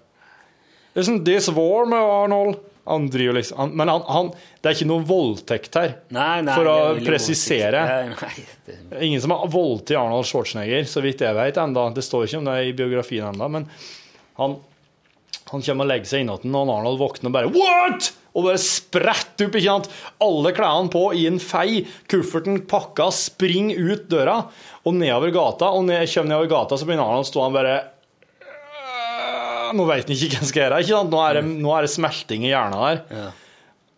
Isn't this warm, Arnold? Han driver liksom han, Men han, han, det er ikke noe voldtekt her. Nei, nei, For å er presisere. Nei, det- Ingen som har voldtatt Arnold Schwarzenegger, så vidt jeg vet enda. Det står ikke om det i biografien enda, men han, han kommer og legger seg innåtten, og Arnold våkner og bare What?! Og bare spretter opp, ikke sant? Alle klærne på i en fei, kufferten pakka, springer ut døra og nedover gata. Og når jeg kommer nedover gata, så begynner han å stå og bare «Øh, Nå veit han ikke hva han skal gjøre. ikke sant? Nå er det, nå er det smelting i hjernen der. Ja.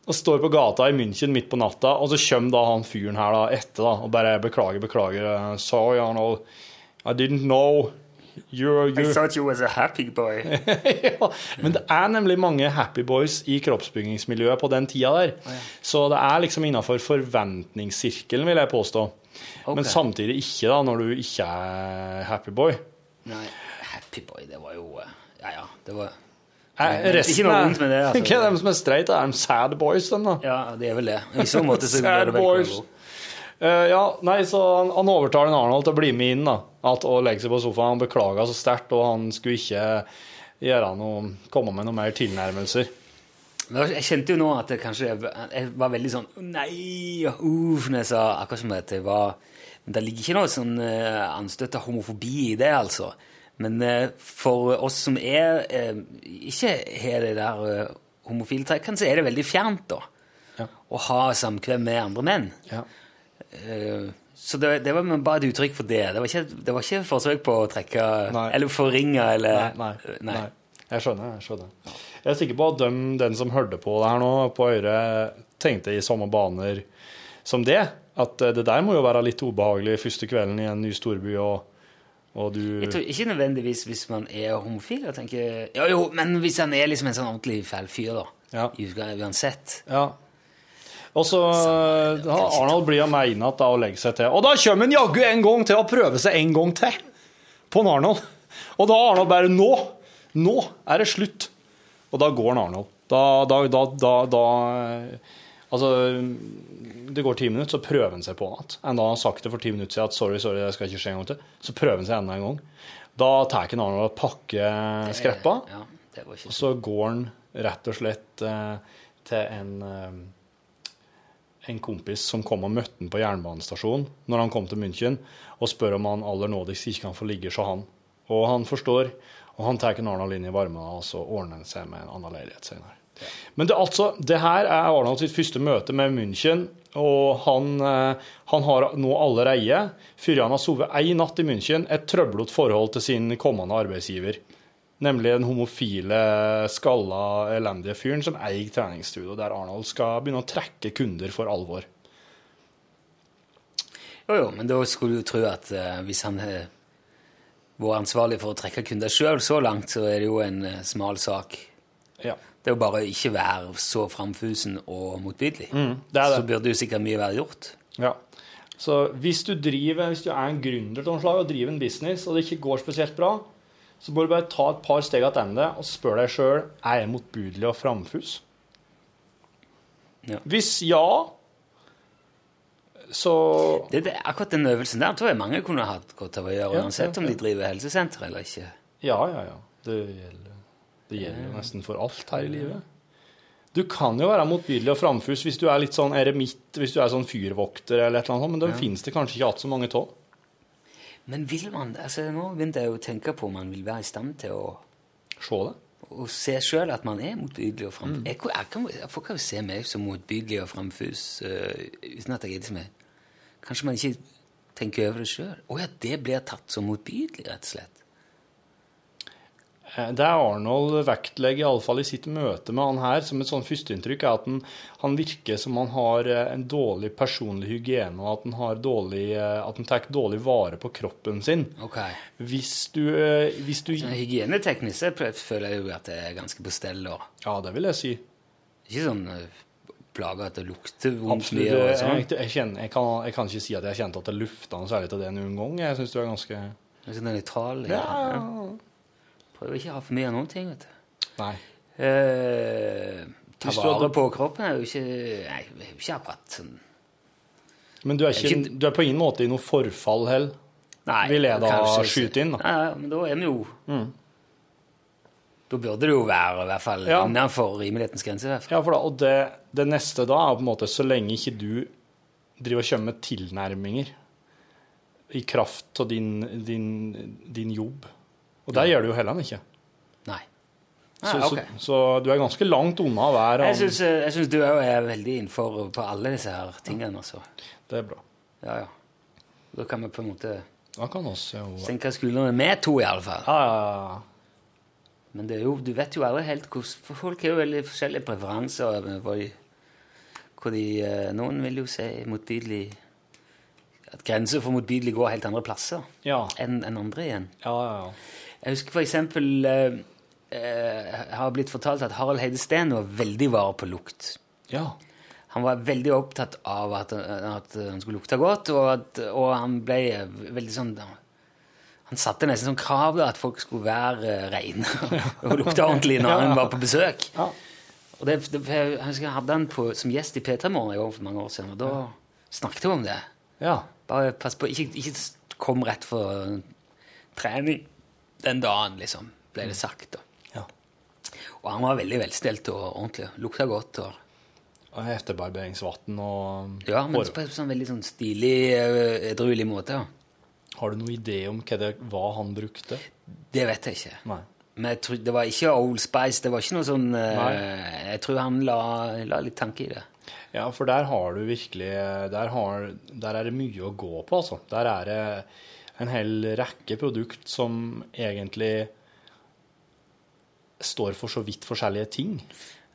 Og står på gata i München midt på natta, og så kommer da han fyren her da etter da, og bare beklager, beklager. Sorry, Arnold. I didn't know. You're, I thought you was a happy boy. ja, men det er nemlig mange happy boys i kroppsbyggingsmiljøet på den tida der. Så det er liksom innafor forventningssirkelen, vil jeg påstå. Men samtidig ikke da, når du ikke er happy boy. Nei, happy boy, det var jo eh, Ja, ja, det var Ikke Resten er det, altså. Hva er dem som er straight? Er de sad boys, de, da? Ja, det er vel det. I så måte så Sad boys. Eh, ja, nei, så han, han overtaler Arnold til å bli med inn da, at, og legge seg på sofaen. Han beklaga så sterkt, og han skulle ikke gjøre noe, komme med noen mer tilnærmelser. Jeg kjente jo nå at det kanskje Jeg var veldig sånn Nei, uff, når jeg sa akkurat som at det var Men det ligger ikke noe sånn uh, anstøt av homofobi i det, altså. Men uh, for oss som er uh, ikke har det der uh, homofile trekkene, så er det veldig fjernt, da. Ja. å ha samkvem med andre menn. Ja. Eh, Så det, det var bare et uttrykk for det. Det var ikke, det var ikke forsøk på å trekke Nei. Eller forringe eller Nei, nei, nei. Jeg skjønner. Jeg skjønner. Jeg er sikker på at de, den som hørte på det her nå, på øret, tenkte i samme baner som det. At eh, det der må jo være litt ubehagelig første kvelden i en ny storby, og, og du tror Ikke nødvendigvis hvis man er homofil. Jeg tenker, jo, jo, men hvis han er liksom en sånn ordentlig fæl fyr, da. Ja. Uansett. Ja. Og så eh, har Arnold blir at da å legge seg til. Og da kommer han jaggu en gang til og prøver seg en gang til på en Arnold. Og da Arnold bare Nå! Nå er det slutt! Og da går han Arnold. Da, da, da, da, da eh, Altså, det går ti minutter, så prøver han seg på igjen. Enda han har sagt det for ti minutter siden at sorry, sorry, det skal ikke skje en gang til. Så prøver han seg enda en gang. Da tar han Arnold og pakker skreppa. Ja, Og så går han rett og slett eh, til en, eh, en kompis som kom og møtte han på jernbanestasjonen når han kom til München, og spør om han aller nådigst ikke kan få ligge hos han. Og han forstår, og han tar Arnold inn i varmen, og så ordner han seg med en annen leilighet senere. Men det, altså, det her er Arnold sitt første møte med München, og han, eh, han har nå allerede, før han har sovet én natt i München, et trøblete forhold til sin kommende arbeidsgiver. Nemlig den homofile, skalla, elendige fyren som eier treningsstudio, der Arnold skal begynne å trekke kunder for alvor. Jo, jo, men da skulle du tro at uh, hvis han har vært ansvarlig for å trekke kunder sjøl så langt, så er det jo en uh, smal sak. Ja. Det er jo bare å ikke være så framfusen og motbydelig. Mm, det det. Så burde jo sikkert mye være gjort. Ja. Så hvis du, driver, hvis du er en gründer til noe slag og driver en business, og det ikke går spesielt bra, så må du bare ta et par steg tilbake og spørre deg sjøl er jeg motbydelig og framfus. Ja. Hvis ja, så Det, det, akkurat den øvelsen der tror jeg mange kunne hatt godt av å gjøre, Ja, uansett om de driver helsesenter eller ikke. Ja, ja, ja. Det gjelder, det gjelder jo nesten for alt her i livet. Du kan jo være motbydelig og framfus hvis du er litt sånn eremitt, hvis du er sånn fyrvokter eller et eller annet sånt, men ja. finnes det kanskje ikke igjen så mange av. Men vil man altså Nå begynte jeg å tenke på om man vil være i stand til å, Se det. å se sjøl at man er motbydelig og Mm. Jeg, jeg kan, folk kan jo se meg som motbydelig og framfus uh, uten at jeg er meg. Kanskje man ikke tenker over det sjøl. Å ja, det blir tatt som motbydelig, rett og slett. Eh, Det Arnold vektlegger, iallfall i sitt møte med han her, som et sånn førsteinntrykk, er at han, han virker som han har eh, en dårlig personlig hygiene, og at han, har dårlig, eh, at han tar dårlig vare på kroppen sin. Ok. Hvis du, hvis du Sånn Hygieneteknisk føler jeg jo at det er ganske på stell. og Ja, det vil jeg si. Ikke sånn plaga at det lukter vondt Absolutt. og Jeg, sånn. jeg, kjenner, jeg, kan, jeg kan ikke si at jeg kjente at det lufta noe særlig til det noen gang. Jeg syns du er ganske Sånn nøytral. ja. Prøver ikke å ha for mye av noen ting. vet du. Nei. Eh, ta vare på kroppen er jo ikke Nei, det er jo ikke akkurat sånn Men du er, ikke, ikke- du er på ingen måte i noe forfall heller. Nei, Vil jeg da skyte inn, da? Nei, men da er vi jo Da burde det jo være i hvert fall Ja. innenfor rimelighetens grense. Ja, for da, og det, det neste da er på en måte så lenge ikke du driver og kommer med tilnærminger i kraft av din, din, din jobb. Og det gjør du jo heller ikke. Nei. Så, Ah, ok. så, så du er ganske langt unna hver Jeg syns, eh, du òg er veldig innenfor på alle disse her tingene. altså. Det er bra. Ja, ja. Da kan vi på en måte Da kan oss jo senke skuldrene med to, i alle fall. Ja, ja, ja. Men det er jo, du vet jo aldri helt hvordan folk har jo veldig forskjellige preferanser. Hvor de, hvor de, eh, noen vil jo si motbydelig At grenser for motbydelig går helt andre plasser Ja, enn en andre igjen. Ja, ja, ja. Jeg husker for eksempel eh, eh, har blitt fortalt at Harald Heide Steen var veldig vare på lukt. ja. Han var veldig opptatt av at, at han skulle lukte godt, og, at, og han ble veldig sånn Han satte nesten sånn krav da, at folk skulle være reine og lukte ordentlig når han var på besøk. Ja. Og det, det, jeg husker jeg hadde han på, som gjest i P3 Morgen for mange år siden, og da snakket vi om det. ja. Bare pass på, ikke, ikke kom rett for trening den dagen, liksom, ble det sagt. da. Ja. Og han var veldig velstelt og ordentlig. Lukta godt. og... Og Etterbarberingsvann og Ja, men på en sånn veldig sånn stilig, eh, edruelig måte. ja. Har du noen idé om hva, det, hva han brukte? Det vet jeg ikke. Nei. Men tror, det var ikke Old Spice. Det var ikke noe sånn eh, Nei. Jeg tror han la, la litt tanke i det. Ja, for der har du virkelig Der, har, der er det mye å gå på, altså. Der er det en hel rekke produkt som egentlig står for så vidt forskjellige ting.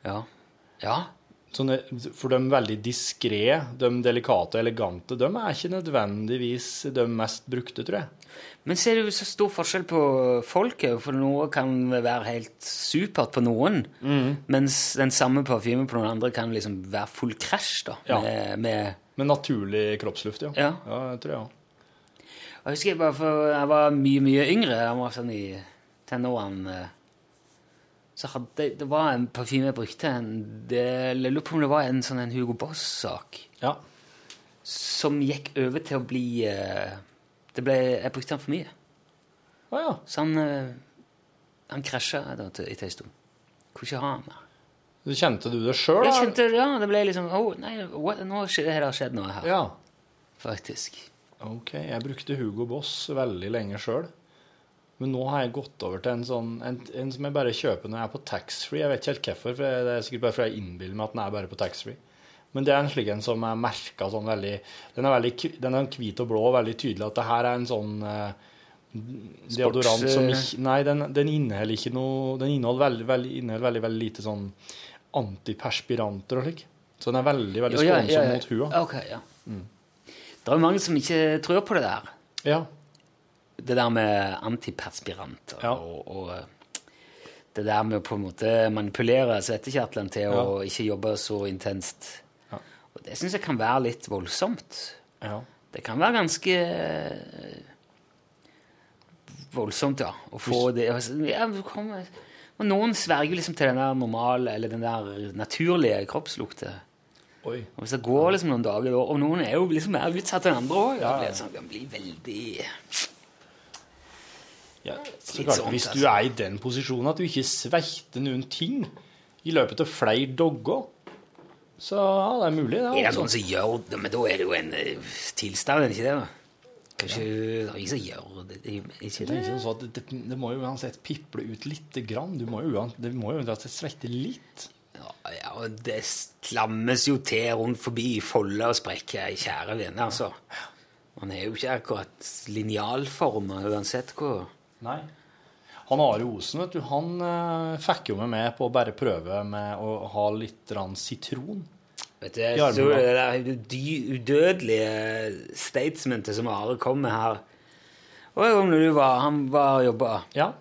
Ja. ja. Sånne, for de veldig diskré, de delikate og elegante, de er ikke nødvendigvis de mest brukte, tror jeg. Men ser du så stor forskjell på folket? For noe kan være helt supert på noen, mens den samme parfymen på noen andre kan liksom være full krasj, da. Ja. Med, med Med naturlig kroppsluft, ja. Ja. ja det tror jeg òg. Jeg husker jeg bare for jeg var mye, mye yngre. Jeg var sånn i tenårene. Så hadde det var en parfyme jeg brukte. En, del jeg lurer på om det var en sånn en Hugo Boss-sak Ja. som gikk over til å bli eh, det ble, Jeg brukte den for mye. Å ja. Så han, eh, han krasja etter en stund. Kunne ikke ha han mer. Kjente du det sjøl? Ja, det ble liksom oh, nei, what, nå Det har skjedd noe her, Ja. faktisk. Ok, jeg brukte Hugo Boss veldig lenge sjøl. Men nå har jeg gått over til en sånn en, en som jeg bare kjøper når jeg er på taxfree. Jeg vet ikke helt hvorfor, for det er sikkert bare fordi jeg innbiller meg at den er bare på taxfree. Men det er en slik en som er merka sånn veldig Den er veldig den er hvit og blå og veldig tydelig at det her er en sånn eh, deodorant som ikke Nei, den, den inneholder ikke noe Den inneholder veldig, veldig, inneholder veldig, veldig lite sånn antiperspiranter og slik. Så den er veldig, veldig skånsom mot hua. Ok, ja. Det er jo mange som ikke tror på det der. Ja. Det der med antiperspiranter Ja. og, og det der med å på en måte manipulere svettekjertlene til å ikke jobbe så intenst. Ja. Og det syns jeg kan være litt voldsomt. ja. Det kan være ganske eh, voldsomt, ja. Å få det ja, og Noen sverger liksom til den der normale, eller den der naturlige kroppslukta. Oi. Og hvis det går liksom noen dager, da, og noen er jo liksom mer utsatt enn andre òg, Ja, ja, ja. sånn, kan bli veldig Ja, så klart, sånt, Hvis du altså. er i den posisjonen at du ikke svekter noen ting i løpet av flere dager, så ja, det er mulig, det. Er det Altså. noen som gjør det? Men da er det jo en uh, tilstand, er det ikke det? da? Kanskje det er ingen som gjør det? det er ikke Det, det? er sånn det, det, det må jo uansett piple ut lite grann. Du må jo det må jo uansett svette litt. Ja, og det slammes jo til rundt forbi i folder og sprekker, kjære vene, altså. Han er jo ikke akkurat linjalforma uansett hvor Nei. Han Are Osen, vet du, han uh, fikk jo meg med på å bare prøve med å ha litt sitron. Vet du, jeg tror det der udødelige statementet som Are kom med her Og når du var, han var og jobba, Ja.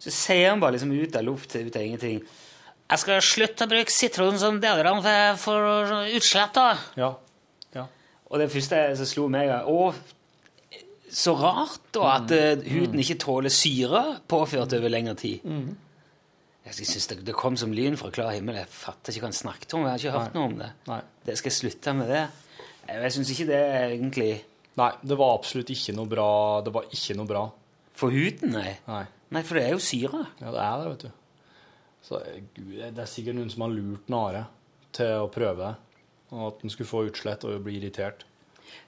så sier han bare liksom ut av luft, ut av ingenting Jeg skal slutte å bruke sitron som deodorant for- for utslett, da. Ja. ja. Og det første som slo meg, Å, så rart da at mm. huden ikke tåler syre påført over lengre tid. Jeg synes det, det kom som lyn fra klar himmel. Jeg fatter ikke hva han snakket om. Jeg har ikke hørt noe om det. Nei. Det skal jeg slutte med det. Jeg, jeg syns ikke det egentlig Nei, det var absolutt ikke noe bra. Det var ikke noe bra. for huden, nei. Nei. Nei, for det er jo syre. Ja, det er det, vet du. Så eh, gud, det er sikkert noen som har lurt Nare til å prøve det. Og at han skulle få utslett og bli irritert.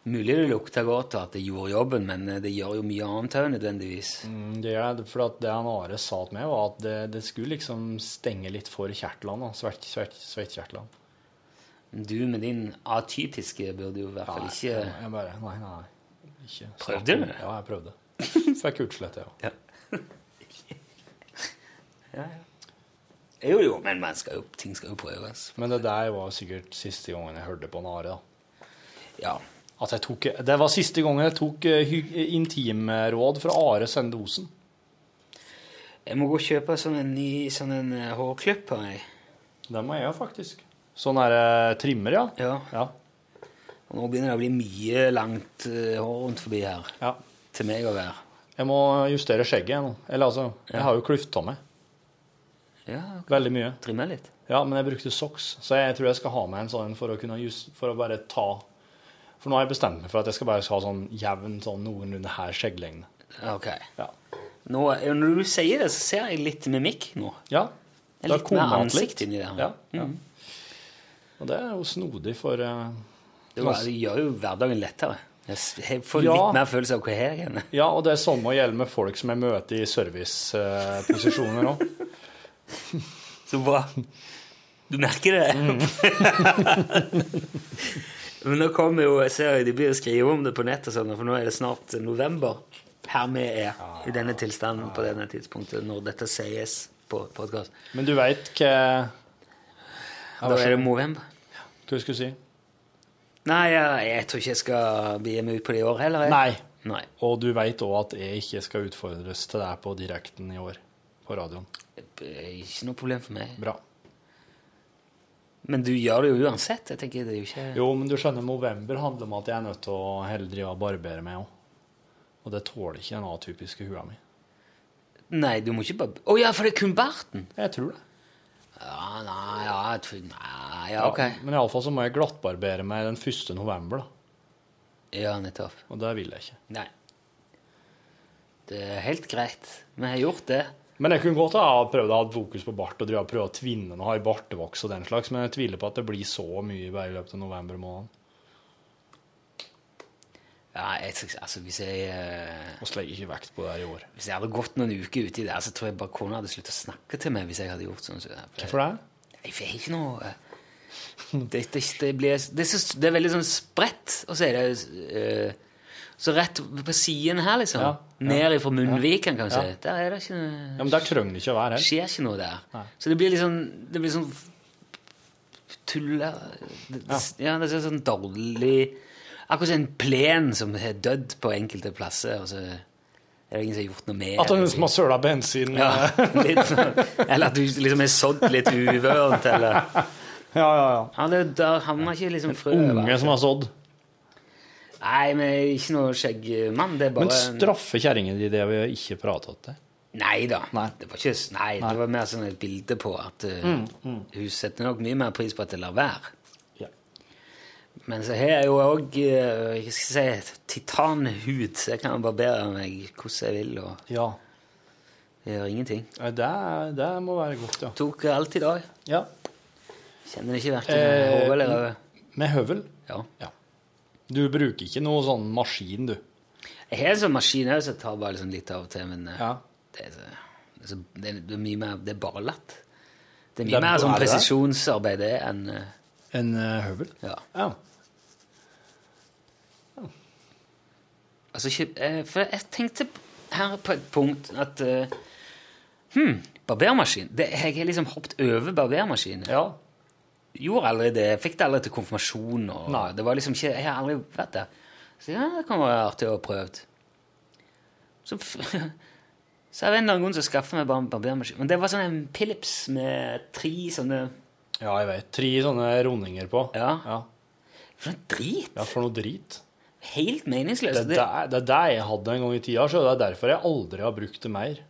Mulig det lukta godt at det gjorde jobben, men eh, det gjør jo mye annet òg, nødvendigvis. Mm, Det er det, for at det han Are sa til meg, var at det, det skulle liksom stenge litt for kjertlene. Svettkjertlene. Du med din atypiske burde jo i hvert fall ikke Nei, jeg bare Nei, nei. Ikke. Prøvde du? Ja, jeg prøvde. Fikk utslett, ja. Jo, jo, men man skal jo, ting skal jo prøves. Men det der var sikkert siste gangen jeg hørte på Nare. da. Ja. Tok, det var siste gangen jeg tok eh, intimråd fra Are Sende-Osen. Jeg må gå og kjøpe sånn en ny sånn en eh, hårklipper. Jeg. Det må jeg jo faktisk. Sånn er eh, trimmer, ja. Ja. Ja. Nå begynner det å bli mye langt hår rundt forbi her. ja. Til meg å være. Jeg må justere skjegget nå. Eller altså, jeg har jo klyft av meg Ja, veldig mye. trimme litt. Ja, men jeg brukte socks, så jeg tror jeg skal ha med en sånn for å kunne just, for å bare ta For nå har jeg bestemt meg for at jeg skal bare ha sånn jevn, sånn noenlunde her skjegglengde. Ok. Ja. Nå, eh, når du sier det, så ser jeg litt mimikk nå. ja. Det er litt mer ansikt inni det her. Ja, Mm. Og det er jo snodig for uh, Det, var, det gjør jo hverdagen lettere. Jeg får Ja. litt mer følelse av hvor jeg er. Ja, og det er sånn gjelder gjelde med folk som jeg møter i serviceposisjoner òg. Så bra. Du merker det? Men nå kommer jo, jeg ser de blir å skrive om det på nett, og sånn, for nå er det snart november. Her vi er, i denne tilstanden på denne tidspunktet, når dette sies på podkast. Men du veit hva Da er det november. Hva skulle du si? Nei, jeg, jeg tror ikke jeg skal begi meg ut på det i år heller. Jeg. Nei. Nei. Og du veit òg at jeg ikke skal utfordres til deg på direkten i år på radioen. Er Ikke noe problem for meg. Bra. Men du gjør det jo uansett. Jeg tenker det er jo ikke... Jo, men du skjønner, november handler om at jeg er nødt til å heller drive og barbere meg òg. Og det tåler ikke den atypiske hua mi. Nei, du må ikke bare... Å ja, for det er kun barten! Jeg tror det. Ja, nei, ja, jeg tror... Nei, ja, ok. Men iallfall så må jeg glattbarbere meg den 1. november, da. Ja, nettopp. Og det vil jeg ikke. Nei. Det er helt greit. Vi har gjort det. Men jeg kunne godt ha prøvd å ha fokus på bart og prøve å tvinne har ha i bartevoks og den slags, men jeg tviler på at det blir så mye bare i løpet av november måned. Ja, jeg, altså, hvis jeg... eh, Og legger ikke vekt på det her i år. Hvis jeg hadde gått noen uker uti det, så tror jeg bare kona hadde sluttet å snakke til meg hvis jeg hadde gjort sånn. Så jeg- Hvorfor det? Jeg vet ikke noe eh, Det, det, det, blir, det, er, så, det er veldig sånn spredt, og så er det eh, Så rett på siden her, liksom. Ja, ja, Ned fra munnviken, kan du si. Der er det ikke noe Ja, men Der trenger det ikke å være Det skjer ikke noe der. Nei. Så det blir liksom Det blir sånn tulle... Det, ja. ja, det er sånn dårlig Akkurat som en plen som har dødd på enkelte plasser, og så er det ingen som har gjort noe med At noen som har søla bensin ja, litt sånn. Eller at du liksom er sådd litt uvørent, eller ja, ja, ja. ja, det, Der havner ikke liksom frø Unge som har sådd. Nei, men ikke noe skjeggmann. Det er bare Men straffer kjerringa di det vi ikke prata til? Nei da. Nei. Det var ikke Nei, det var mer sånn et bilde på at uh, Mm, hun setter nok mye mer pris på at det lar være. Ja. Men så har jeg jo òg uh, jeg skal si, titanhud, så jeg kan barbere meg hvordan jeg vil, og ja. jeg gjør ingenting. Det, det må være godt, ja. Tok alt i dag. ja. Kjenner det ikke verken Eh, i eller øye. Med høvel? Ja. Ja. Du bruker ikke noe sånn maskin, du? Jeg har en sånn maskin òg, så jeg tar bare liksom litt av og til, men uh, Ja. det, er så, det, er så, det, er, det mye mer Det er bare latt. Det er mye Det er- mer sånn presisjonsarbeid det enn uh, En eh, høvel? Ja. Ja. Altså, eh, for jeg tenkte her på et punkt at uh, Hm, barbermaskin. Det, jeg har liksom hoppet over barbermaskinen. ja. Gjorde aldri det. Jeg fikk det aldri til konfirmasjon. Nei. det var liksom ikke, Jeg har aldri vært der. Så ja, det kan være artig å prøve. Så, så er det en eller annen grunn som skaffer meg barbermaskin. Men det var sånn en Philips med tre sånne Ja, jeg vet. Tre sånne rundinger på. Ja. ja. For noe drit! Ja, for noe drit. Helt meningsløst. Det, er det det jeg hadde en gang i tida, så det er derfor jeg aldri har brukt det mer.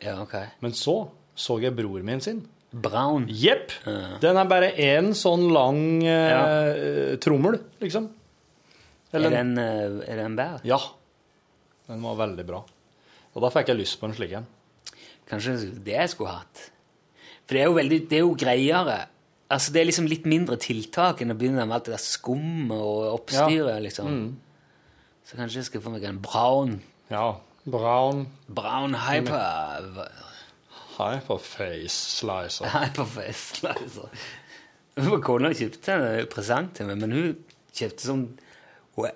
Ja, ok. Men så så jeg bror min sin. Brown. Jepp! Ja. Den er bare én sånn lang eh, trommel, liksom. Er en, eh, er det en bær? Ja. Den var veldig bra. Og da fikk jeg lyst på en slik en. Kanskje det jeg skulle hatt. For det er jo, veldig, det er jo greiere. Altså, det er liksom litt mindre tiltak enn å begynne med alt det der skummet og oppstyret, liksom. Så kanskje jeg skal få meg en brown, Ja. Brown brown hyper, hyperface slicer. hyperface slicer. Kona kjøpte en presang til meg, men hun kjøpte sånn we-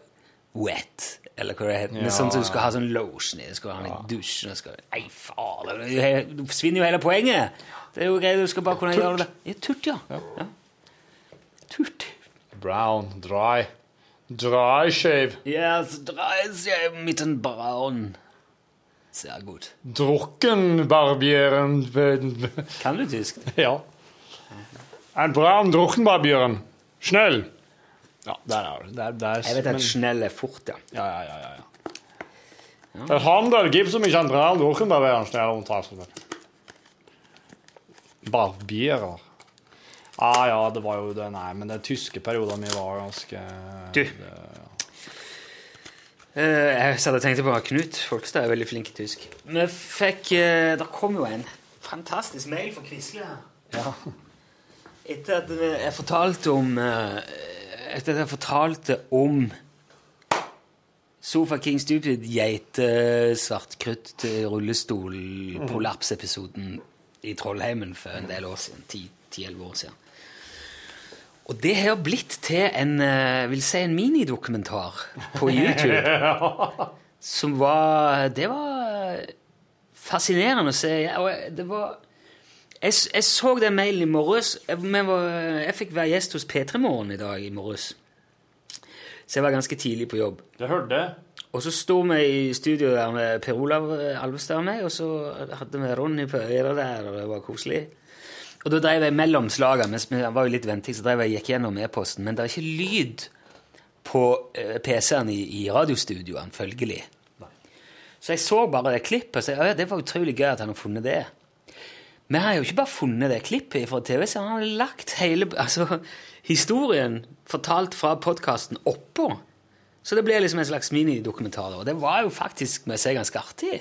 wet, eller hva det heter. Ja, sånn som du skal ha sånn lotion i, du skal ha den i dusjen, og skal... Nei, faen, det er- forsvinner jo hele poenget. Det er jo greit, du skal bare kunne gjøre det. Ja, turt, ja. ja. Turt. Brown. Dry. Dry shave. Yes, dry shave. Mitten mit en braun. Sehr gut. Drukkenbarbieren. Kan du tysk? Ja. En braun drukkenbarbieren. Schnell. Ja, der er det. Der, der, Jeg vet men- at snell er fort, ja. Ja, ja, ja. ja, ja. Der handel gibt ikke en braun drukkenbarbieren schnell omtaler. Barbierer. Ah, ja, det var jo det. Nei, men den tyske perioden min var ganske Du. Eh, Jeg satt og tenkte på Knut Folkstad er veldig flink i tysk. Vi fikk eh, Det kom jo en fantastisk mail fra Quisle. Ja. Etter at jeg fortalte om eh, Etter at jeg fortalte om Sofa King Stupid geitesvart krutt til rullestol prolapsepisoden i Trollheimen for en del år siden. 10-11 år siden. Og det har blitt til en, eh, vil si en minidokumentar på YouTube. Som var Det var fascinerende å se. Og det var Jeg, jeg så den mailen i morges. Jeg, var- jeg fikk være gjest hos P3 Morgen i dag i morges. Så jeg var ganske tidlig på jobb. Jeg hørte det. Og så sto vi i studio der med Per Olav Alvestad og meg, og så hadde vi Ronny på øret der, og det var koselig. Og da drev jeg mellom slagene, mens vi var jo litt venting, så drev jeg gikk gjennom e-posten. Men det er ikke lyd på eh, PC-en i, i radiostudioene, følgelig. Så jeg så bare det klippet, så jeg, det var utrolig gøy at han har funnet det. Men han har jo ikke bare funnet det klippet fra TV-serien, han har lagt hele altså, historien fortalt fra podkasten oppå. Så det ble liksom en slags minidokumentar. Og det var jo faktisk med seg ganske artig.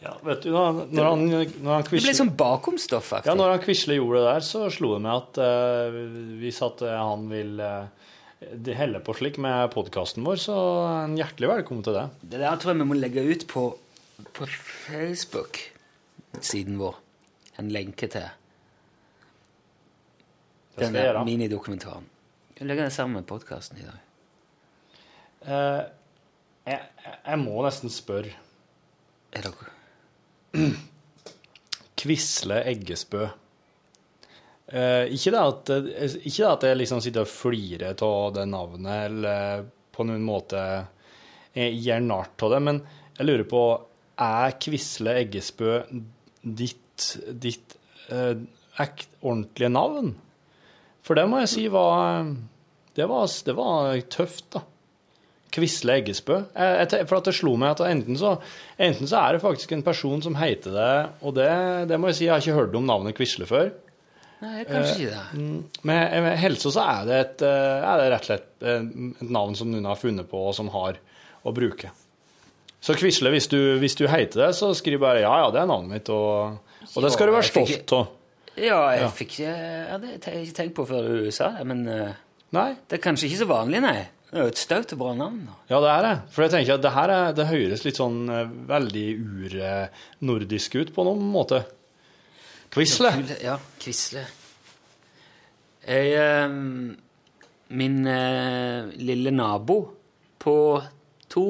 Ja, vet du, når, når han, når han Det ble sånn bakomstoff, faktisk. ja, når han Quisle gjorde det der, så slo det meg at uh, hvis at eh, han vil uh, det helle på slik med podkasten vår, så en hjertelig velkommen til det. Det der tror jeg vi må legge ut på, på Facebook-siden vår. En lenke til denne den minidokumentaren. Vi legger det sammen med podkasten i dag. Uh, jeg, jeg må nesten spørre. Er dere Quisle Eggesbø. Eh, ikke, det at, ikke det at jeg liksom sitter og flirer av det navnet, eller på noen måte gjør narr av det, men jeg lurer på Er Quisle Eggesbø ditt, ditt eh, ordentlige navn? For det må jeg si var Det var, det var tøft, da. Quisle Eggesbø. Jeg, jeg, for at det slo meg at enten så, enten så er det faktisk en person som heter det, og det, det må jeg si, jeg har ikke hørt om navnet Quisle før. Nei, kanskje ikke det. Men med helse så er det, et, eh, er det rett og slett eh, et navn som noen har funnet på, og som har å bruke. Så Quisle, hvis du, hvis du heter det, så skriv bare 'ja, ja, det er navnet mitt', og, og det skal du være stolt av. Ja, jeg Ja. fikk ja, Det hadde jeg ikke tenkt på før du sa det, men eh, Nei, det er kanskje ikke så vanlig, nei. Det er jo et staut og bra navn. da. ja, det er det. For jeg tenker at det her er, det høres litt sånn eh, veldig urnordisk ut på noen måte. Quisle. Ja, Quisle. Jeg, eh, min eh, lille nabo på to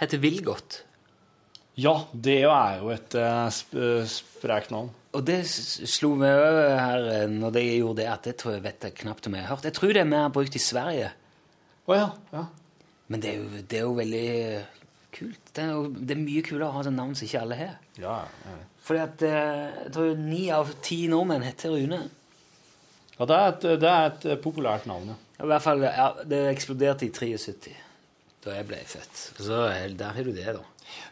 heter Vilgot. Ja, det er jo et eh, sp eh, sprekt navn. Og det s- slo meg over her eh, når jeg gjorde det, at det tror jeg vet jeg knapt om jeg har hørt. Jeg tror det er mer brukt i Sverige. Å ja. ja. Men det er jo, det er jo veldig kult. Det er, jo, det er mye kulere å ha sånn navn som ikke alle har. ja, ja. Fordi at eh, jeg tror ni av ti nordmenn heter Rune. Ja, det er et, det er et eh, populært navn, ja. I hvert fall, ja, Det eksploderte i 73, da jeg ble født. Så der har du det, da.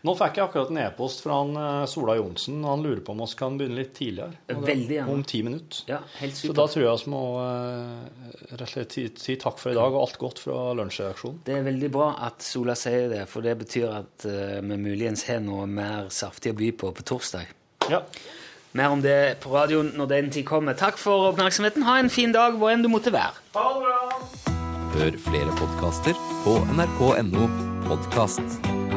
Nå fikk jeg akkurat en e-post fra han, eh, Sola Johnsen. Han lurer på om vi kan begynne litt tidligere. Veldig gjerne. Om ti minutter. Ja, helt Så da tror jeg vi må eh, rett og slett si, si takk for i dag, og alt godt fra lunsjreaksjonen. Det er veldig bra at Sola sier det, for det betyr at eh, vi muligens har noe mer saftig å by på på torsdag. Ja. Mer om det på radioen når den tid kommer. Takk for oppmerksomheten. Ha en fin dag hvor enn du måtte være. Ha det bra! Hør flere podkaster på nrk.no podkast.